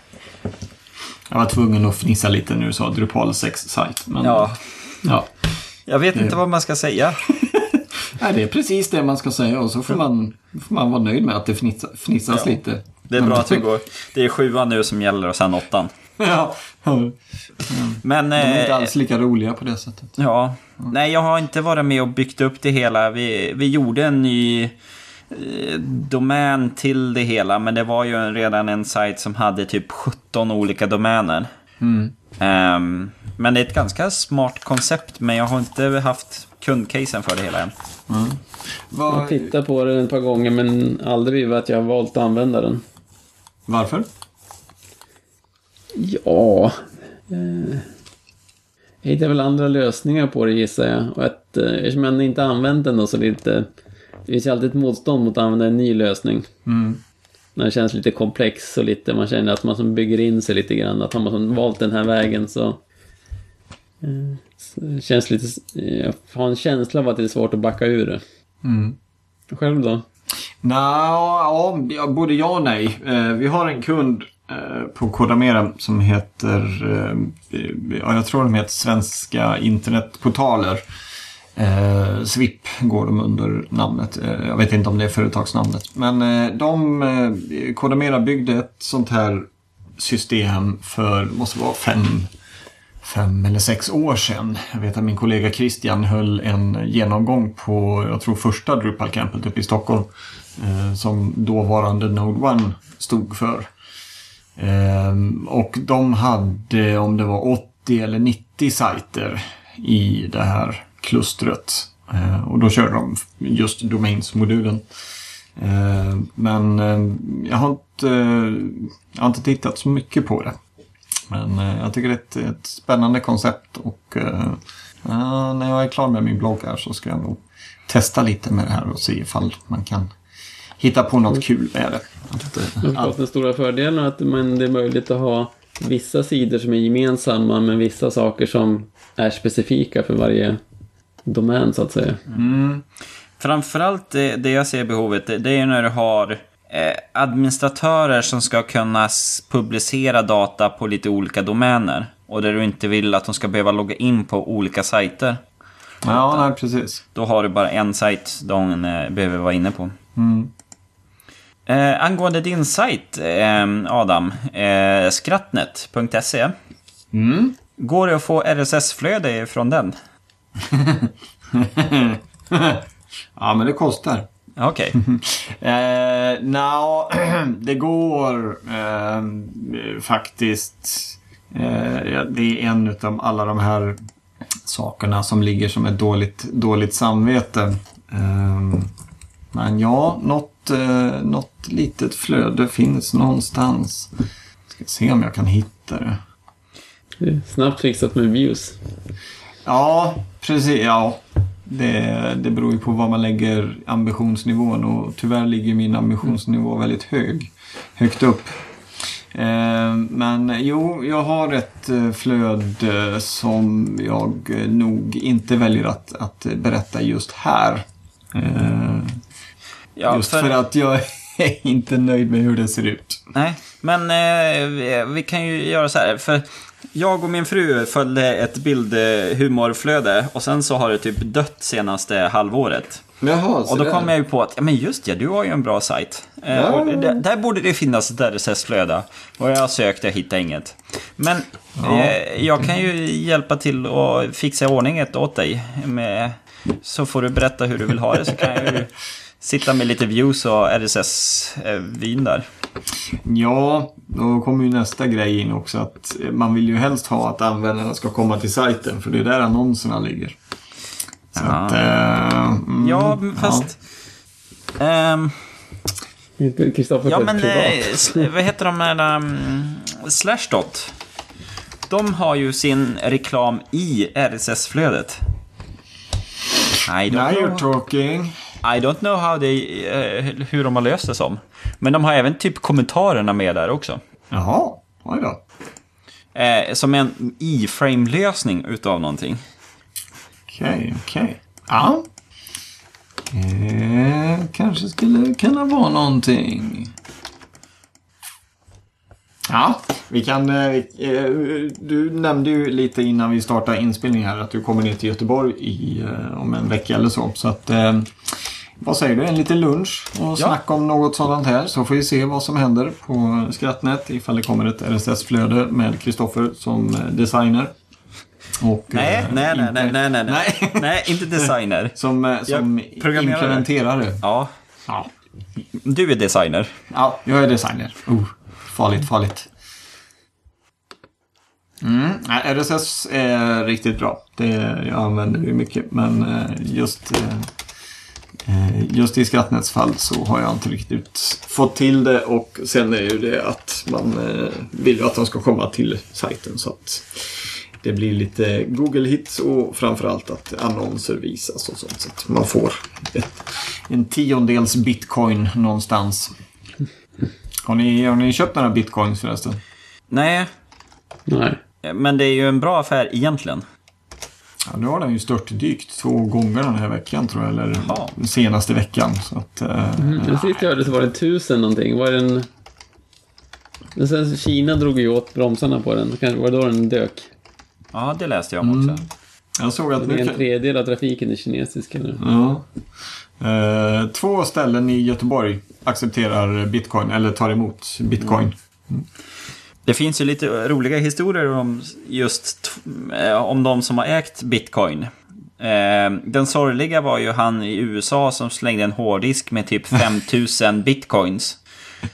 Jag var tvungen att fnissa lite när du sa Drupal 6-sajt. Men... Ja. ja. Jag vet inte vad man ska säga. Nej, det är precis det man ska säga och så får man, får man vara nöjd med att det fnissa, fnissas ja. lite. Det är bra att vi går. Det är sjuan nu som gäller och sen åttan. Ja. Mm. Men, De är inte eh, alls lika roliga på det sättet. Ja. Mm. Nej, jag har inte varit med och byggt upp det hela. Vi, vi gjorde en ny eh, domän till det hela, men det var ju redan en sajt som hade typ 17 olika domäner. Mm. Um, men det är ett ganska smart koncept, men jag har inte haft kundcasen för det hela än. Mm. Jag har tittat på den ett par gånger, men aldrig att jag har valt att använda den. Varför? Ja... Eh, jag hittar väl andra lösningar på det gissar jag. Och att, eh, eftersom jag inte använt den då så lite... Det finns ju alltid ett motstånd mot att använda en ny lösning. Mm. När det känns lite komplex och lite, man känner att man som bygger in sig lite grann. Att har man valt den här vägen så... Eh, det känns lite... Jag har en känsla av att det är svårt att backa ur det. Mm. Själv då? Nå, ja, både ja och nej. Eh, vi har en kund Eh, på Kodamera som heter, eh, ja, jag tror de heter Svenska internetportaler. Eh, SWIP går de under namnet. Eh, jag vet inte om det är företagsnamnet. Men eh, de, eh, Kodamera byggde ett sånt här system för, måste vara fem, fem eller sex år sedan. Jag vet att min kollega Christian höll en genomgång på, jag tror första Drupal-campet uppe i Stockholm. Eh, som dåvarande Node One stod för. Eh, och de hade, om det var 80 eller 90 sajter i det här klustret. Eh, och då körde de just Domains-modulen. Eh, men eh, jag har, inte, eh, jag har inte tittat så mycket på det. Men eh, jag tycker det är ett, ett spännande koncept och uh, när jag är klar med min blogg här så ska jag nog testa lite med det här och se ifall man kan hitta på något kul med det. Att, all... Den stora fördelen är att man, det är möjligt att ha vissa sidor som är gemensamma men vissa saker som är specifika för varje domän så att säga. Mm. Framförallt det, det jag ser behovet, det, det är när du har eh, administratörer som ska kunna publicera data på lite olika domäner. Och där du inte vill att de ska behöva logga in på olika sajter. Ja, nej, precis. Då har du bara en sajt de eh, behöver vara inne på. Mm. Eh, angående din sajt, eh, Adam, eh, skrattnet.se. Mm. Går det att få RSS-flöde från den? ja, men det kostar. Okej. Okay. eh, no, det går eh, faktiskt. Eh, det är en av alla de här sakerna som ligger som ett dåligt, dåligt samvete. Eh, men ja, något, eh, något litet flöde finns någonstans. Ska se om jag kan hitta det. Det snabbt fixat med views. Ja, precis. Ja. Det, det beror ju på var man lägger ambitionsnivån och tyvärr ligger min ambitionsnivå väldigt hög. Högt upp. Eh, men jo, jag har ett eh, flöde som jag eh, nog inte väljer att, att berätta just här. Ja, just för... att jag är inte nöjd med hur det ser ut. Nej, men eh, vi kan ju göra så här. För jag och min fru följde ett bildhumorflöde och sen så har det typ dött senaste halvåret. Jaha, Och då kom jag ju på att, ja men just ja, du har ju en bra sajt. Eh, Ja. och där, borde det finnas ett RSS-flöde. Och jag sökte, jag hittade inget. Men eh, jag kan ju hjälpa till och fixa ordning ett åt dig. Med, så får du berätta hur du vill ha det, så kan jag ju sitta med lite views och RSS-vin där. Ja, då kommer ju nästa grej in också att man vill ju helst ha att användarna ska komma till sajten för det är där annonserna ligger. Så Ja. att, eh, mm, Ja, fast... ehm, Inte Kristoffer Ja men eh, vad heter de här um, Slashdot? De har ju sin reklam i RSS-flödet. Now you're talking. I don't know how they, eh, hur de har löst det som. Men de har även typ kommentarerna med där också. Jaha, oj då. Eh, som en i-frame-lösning utav någonting. Okej, okej. Ja. Eh, kanske skulle kunna vara någonting. Ja, vi kan... eh, eh, Du nämnde ju lite innan vi startade inspelningen här att du kommer ner till Göteborg i, eh, om en vecka eller så. Så att... eh, Vad säger du? En liten lunch och snacka om något sådant här. Så får vi se vad som händer på Skrattnät ifall det kommer ett RSS-flöde med Kristoffer som eh, designer. Och, Nej, eh, nej, nej, inte- nej, nej, nej, nej. Inte designer. Som, eh, som implementerare. Ja, Ja. du är designer. ja, jag är designer. Oh, farligt, farligt. Mm. RSS är riktigt bra. Det, jag använder det mycket. Men eh, just, just i Skrattnäts fall så har jag inte riktigt fått till det. Och sen är ju det att man eh, vill ju att de ska komma till sajten. Så att det blir lite Google-hits och framförallt att annonser visas och sånt. Så att man får ett, en tiondels bitcoin någonstans. Har ni, har ni köpt några bitcoins förresten? Nej, Nej. men det är ju en bra affär egentligen. Ja, nu har den ju störtdykt två gånger den här veckan tror jag. Eller den senaste veckan. Så att, eh, Mm. Den sist jag hörde så var det tusen någonting. Var det en... Men sen Kina drog ju åt bromsarna på den. Kanske var det då den dök. Ja, det läste jag om också. jag såg att Det är nu en tredjedel av trafiken är kinesisk. Eller? ja, eh, Två ställen i Göteborg accepterar bitcoin eller tar emot bitcoin. Det finns ju lite roliga historier om just eh, om de som har ägt bitcoin. Eh, Den sorgliga var ju han i USA som slängde en hårddisk med typ 5000 bitcoins.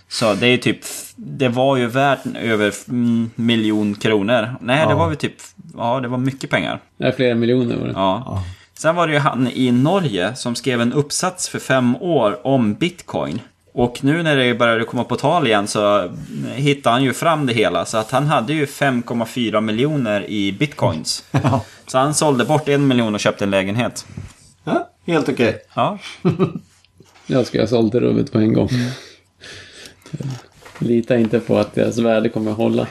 Så det är typ, det var ju värt över mm, miljon kronor. Nej, det Ja. var väl typ, ja det var mycket pengar. Nej, flera miljoner var det. Ja. Ja. Sen var det ju han i Norge som skrev en uppsats för fem år om bitcoin. Och nu när det började komma på tal igen så hittade han ju fram det hela. Så att han hade ju 5,4 miljoner i bitcoins. Ja. Så han sålde bort en miljon och köpte en lägenhet. Ja, helt okej. Ja, Jag ska ha sålt rummet på en gång. Lita inte på att deras värde kommer att hålla.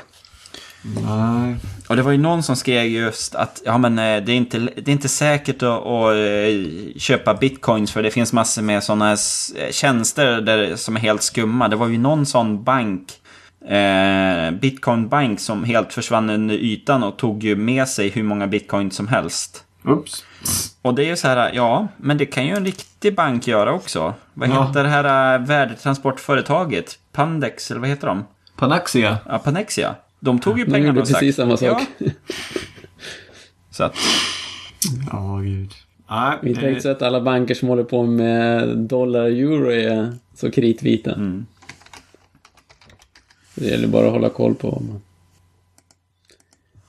Nej. och det var ju någon som skrev just att ja, men, eh, det, är inte, det är inte säkert att, att eh, köpa bitcoins för det finns massor med sådana s- tjänster där, som är helt skumma. Det var ju någon sån bank, eh, bitcoinbank, som helt försvann under ytan och tog ju med sig hur många bitcoin som helst. Ups. Och det är ju så här, ja, men det kan ju en riktig bank göra också. Vad Ja. heter det här eh, värdetransportföretaget? Pandex, eller vad heter de? Panaxia. Ja, Panexia. De tog ju De pengarna gjorde och stack. precis samma sak. Ja. Så att, Ja, gud. Nej, Vi tänkte så att alla banker som håller på med dollar och euro är så kritvita. mm. Det gäller bara att hålla koll på.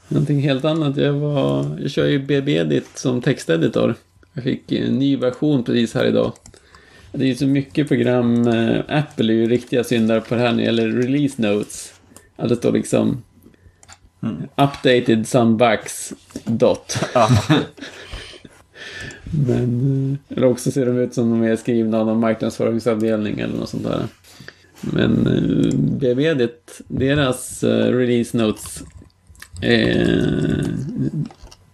Någonting helt annat. Jag, var, jag kör ju BB-edit som texteditor. Jag fick en ny version precis här idag. Det är ju så mycket program. eh, Apple är ju riktiga syndare på det här när det gäller release notes. Att det står liksom Updated some bugs. Dot. Ja. Men, eh, eller också ser de ut som de är skrivna av någon marknadsföringsavdelning eller något sånt där. Men eh, BB, det, deras eh, release notes, eh,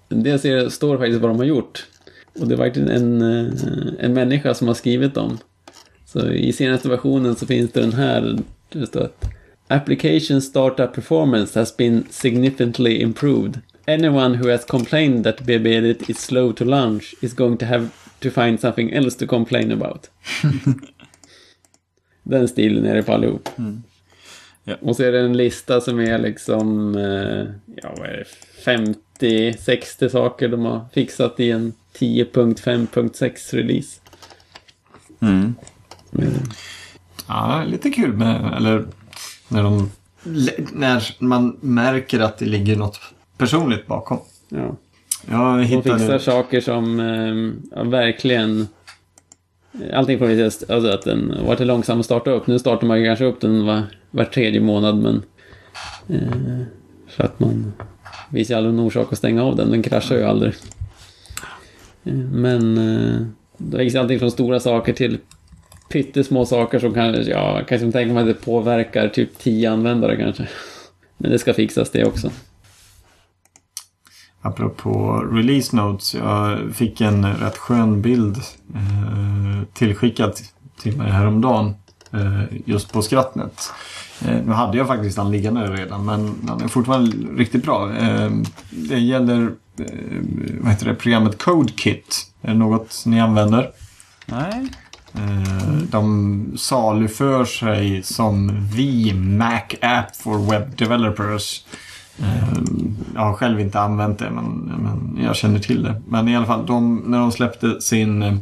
det ser, står faktiskt vad de har gjort. Och det är verkligen en, eh, en människa som har skrivit dem. Så i senaste versionen så finns det den här, står att Application startup performance has been significantly improved. Anyone who has complained that BB Edit is slow to launch is going to have to find something else to complain about. Den stilen är det på allihop. Ja. Och så är det en lista som är liksom, eh, ja vad är det, 50-60 saker de har fixat i en 10.5.6 release. Mm. Men, Ja, lite kul med, eller när de, när man märker att det ligger något personligt bakom. ja. Jag De fixar hittade, saker som eh, ja, verkligen... Allting från alltså att den varit långsam att starta upp. Nu startar man ju kanske upp den var, var tredje månad men... Eh, för att man visar aldrig någon orsak att stänga av den. Den kraschar ju aldrig. Eh, men eh, det finns allting från stora saker till pyttesmå saker som kanske, ja, kanske tänker man att det påverkar typ 10 användare kanske. Men det ska fixas det också. apropå release notes, jag fick en rätt skön bild eh, tillskickad till mig häromdagen. Eh, just på Skrattnet. Eh, nu hade jag faktiskt den liggande redan men den är fortfarande riktigt bra. Eh, det gäller eh, vad heter det, programmet CodeKit. Är det något ni använder? Nej. Eh, de saluför sig som vi Mac app for web developers. Eh, jag har själv inte använt det men, men jag känner till det. Men i alla fall, de, när de släppte sin eh,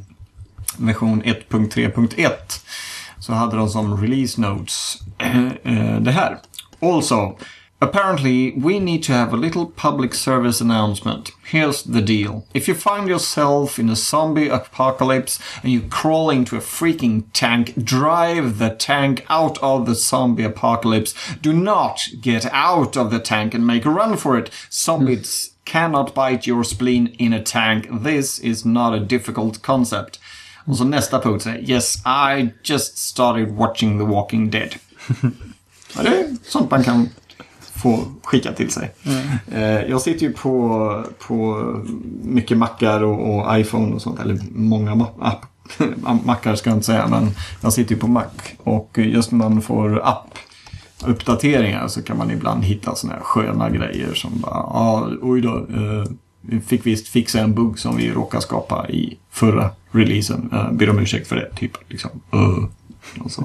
version 1.3.1 så hade de som release notes det här. Also, apparently we need to have a little public service announcement. Here's the deal. If you find yourself in a zombie apocalypse and you crawl into a freaking tank, drive the tank out of the zombie apocalypse. Do not get out of the tank and make a run for it. Zombies hmm. cannot bite your spleen in a tank. This is not a difficult concept. Also, nästa punkt Yes, I just started watching The Walking Dead. det är sånt man kan få skicka till sig. Mm. jag sitter ju på, på mycket mackar och, och iPhone och sånt. Eller många app, mackar ska jag inte säga. Men jag sitter ju på Mac. Och just när man får app uppdateringar så kan man ibland hitta sådana här sköna grejer som bara, ja, oj då. Eh, vi fick visst fixa en bugg som vi råkade skapa i förra releasen. Eh, ber om ursäkt för det. Typ liksom. Uh, och så.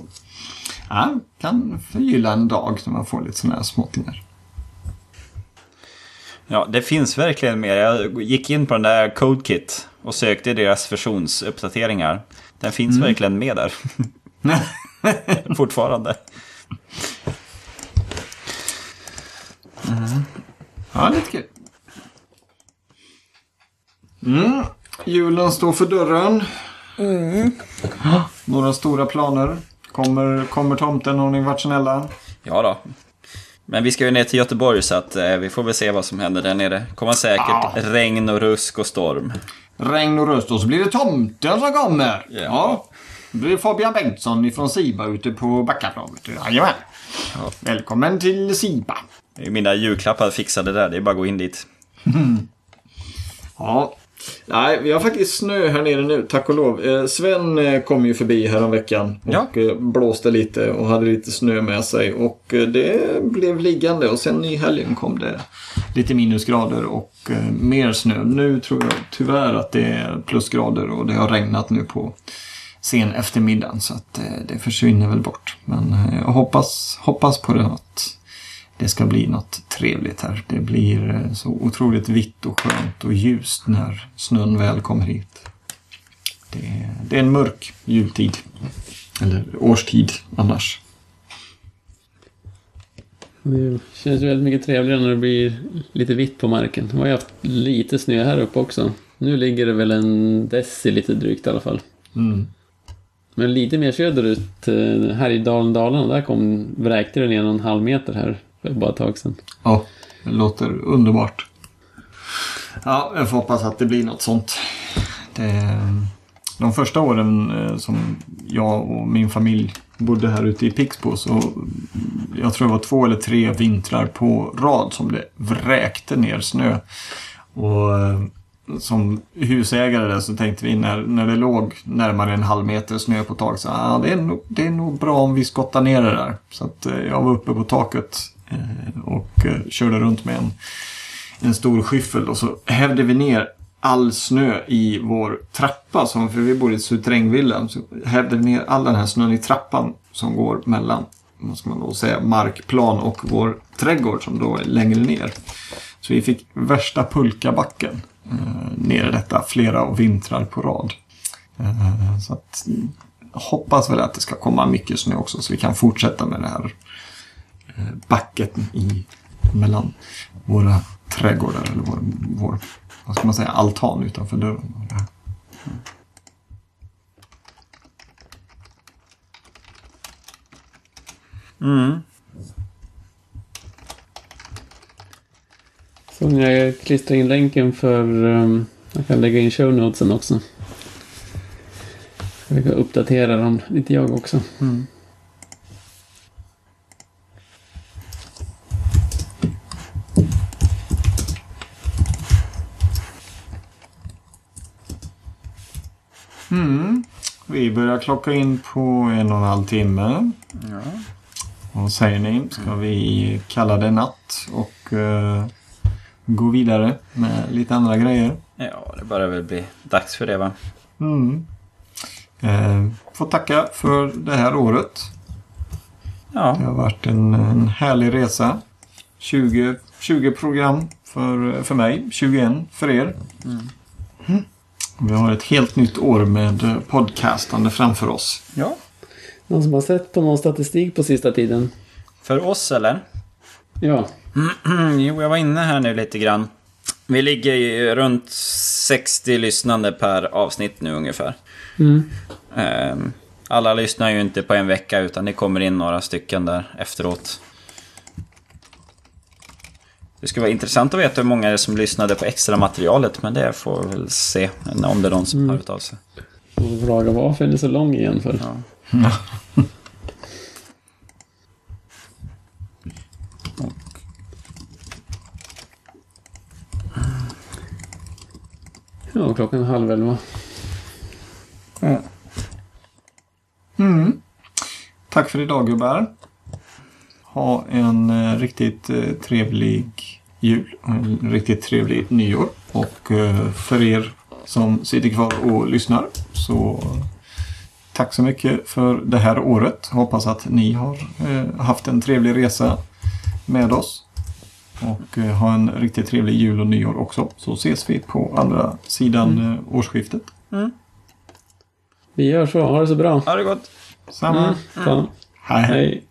Ja, kan förgylla en dag när man får lite sådana här småttingar. Ja, det finns verkligen mer. Jag gick in på den där CodeKit och sökte deras versionsuppdateringar. Den finns verkligen med där. Fortfarande. Ja, lite kul. Mm. Julen står för dörren. Några stora planer. Kommer, kommer tomten? Har ni varit snälla? Ja då. Men vi ska ju ner till Göteborg så att eh, vi får väl se vad som händer där nere. kommer säkert Ja. regn och rusk och storm. Regn och röst och så blir det tomten som kommer. Ja. Det blir Fabian Bengtsson ifrån Siba ute på Backaplanet. Jajamän. Ja. Välkommen till Siba. Det är mina julklappar fixade där, det är bara att gå in dit. Ja. Nej, vi har faktiskt snö här nere nu, tack och lov. Eh, Sven eh, kom ju förbi häromveckan och Ja. eh, blåste lite och hade lite snö med sig. Och det blev liggande och sen i helgen kom det lite minusgrader och mer snö. Nu tror jag tyvärr att det är plusgrader och det har regnat nu på sen eftermiddagen så att det försvinner väl bort. Men jag hoppas, hoppas på det att det ska bli något trevligt här. Det blir eh, så otroligt vitt och skönt och ljust när snön väl kommer hit. Det är, det är en mörk jultid. Eller årstid annars. Det känns väldigt mycket trevligare när det blir lite vitt på marken. Vi har ju haft lite snö här uppe också. Nu ligger det väl en deci lite drygt i alla fall. Mm. Men lite mer söderut, eh, här i Dalen, Dalarna, där kom, vräkte det ner en halv meter här för bara ett tag sedan. Ja, Det låter underbart. Ja, jag får hoppas att det blir något sånt. Det, de första åren eh, som jag och min familj bodde här ute i Pixbo så jag tror det var två eller tre vintrar på rad som det vräkte ner snö. Och eh, som husägare där så tänkte vi när, när det låg närmare en halv meter snö på taket så ah, det, är nog, det är nog bra om vi skottar ner det där. Så att eh, jag var uppe på taket Eh, och eh, körde runt med en, en stor skyffel och så hävde vi ner all snö i vår trappa. Som, för vi bor i ett suterrängvilla. Så hävde vi ner all den här snön i trappan som går mellan vad ska man då säga, markplan och vår trädgård som då är längre ner. Så vi fick värsta pulkabacken eh, ner i detta flera vintrar på rad. Eh, så att, hoppas väl att det ska komma mycket snö också så vi kan fortsätta med det här eh, backet i, mellan våra trädgårdar eller vår, vår vad ska man säga, altan utanför dörren. Mm. Så jag klistrar in länken för... Um, jag kan lägga in show notesen också. Jag kan uppdatera dem lite jag också. Mm. Vi börjar klocka in på en och en halv timme. Ja. Vad säger ni? Ska vi kalla det natt och uh, gå vidare med lite andra grejer? ja, det börjar väl bli dags för det va? Mm. Eh, får tacka för det här året. Ja, Det har varit en, en härlig resa. 20, 20 program för, för mig, 21 för er. Mm. Vi har ett helt nytt år med eh, podcastande framför oss. ja. Någon som har sett på någon statistik på sista tiden? För oss eller? Ja. jo, jag var inne här nu lite grann. Vi ligger ju runt 60 lyssnande per avsnitt nu ungefär. Mm. Ehm, Alla lyssnar ju inte på en vecka utan det kommer in några stycken där efteråt. Det skulle vara intressant att veta hur många det är som lyssnade på extra materialet men det får vi väl se om det är någon som har hört av sig. Och fråga varför är den så lång igen för? Ja. Ja, klockan är halv elva. Mm. Tack för idag gubbar. Ha en eh, riktigt eh, trevlig jul och en riktigt trevlig nyår. Och eh, för er som sitter kvar och lyssnar så tack så mycket för det här året. Hoppas att ni har eh, haft en trevlig resa med oss. Och eh, ha en riktigt trevlig jul och nyår också. Så ses vi på andra sidan eh, årsskiftet. Vi gör så. Ha det så bra. Ha det gott! Samma. Mm. Hej. Hej.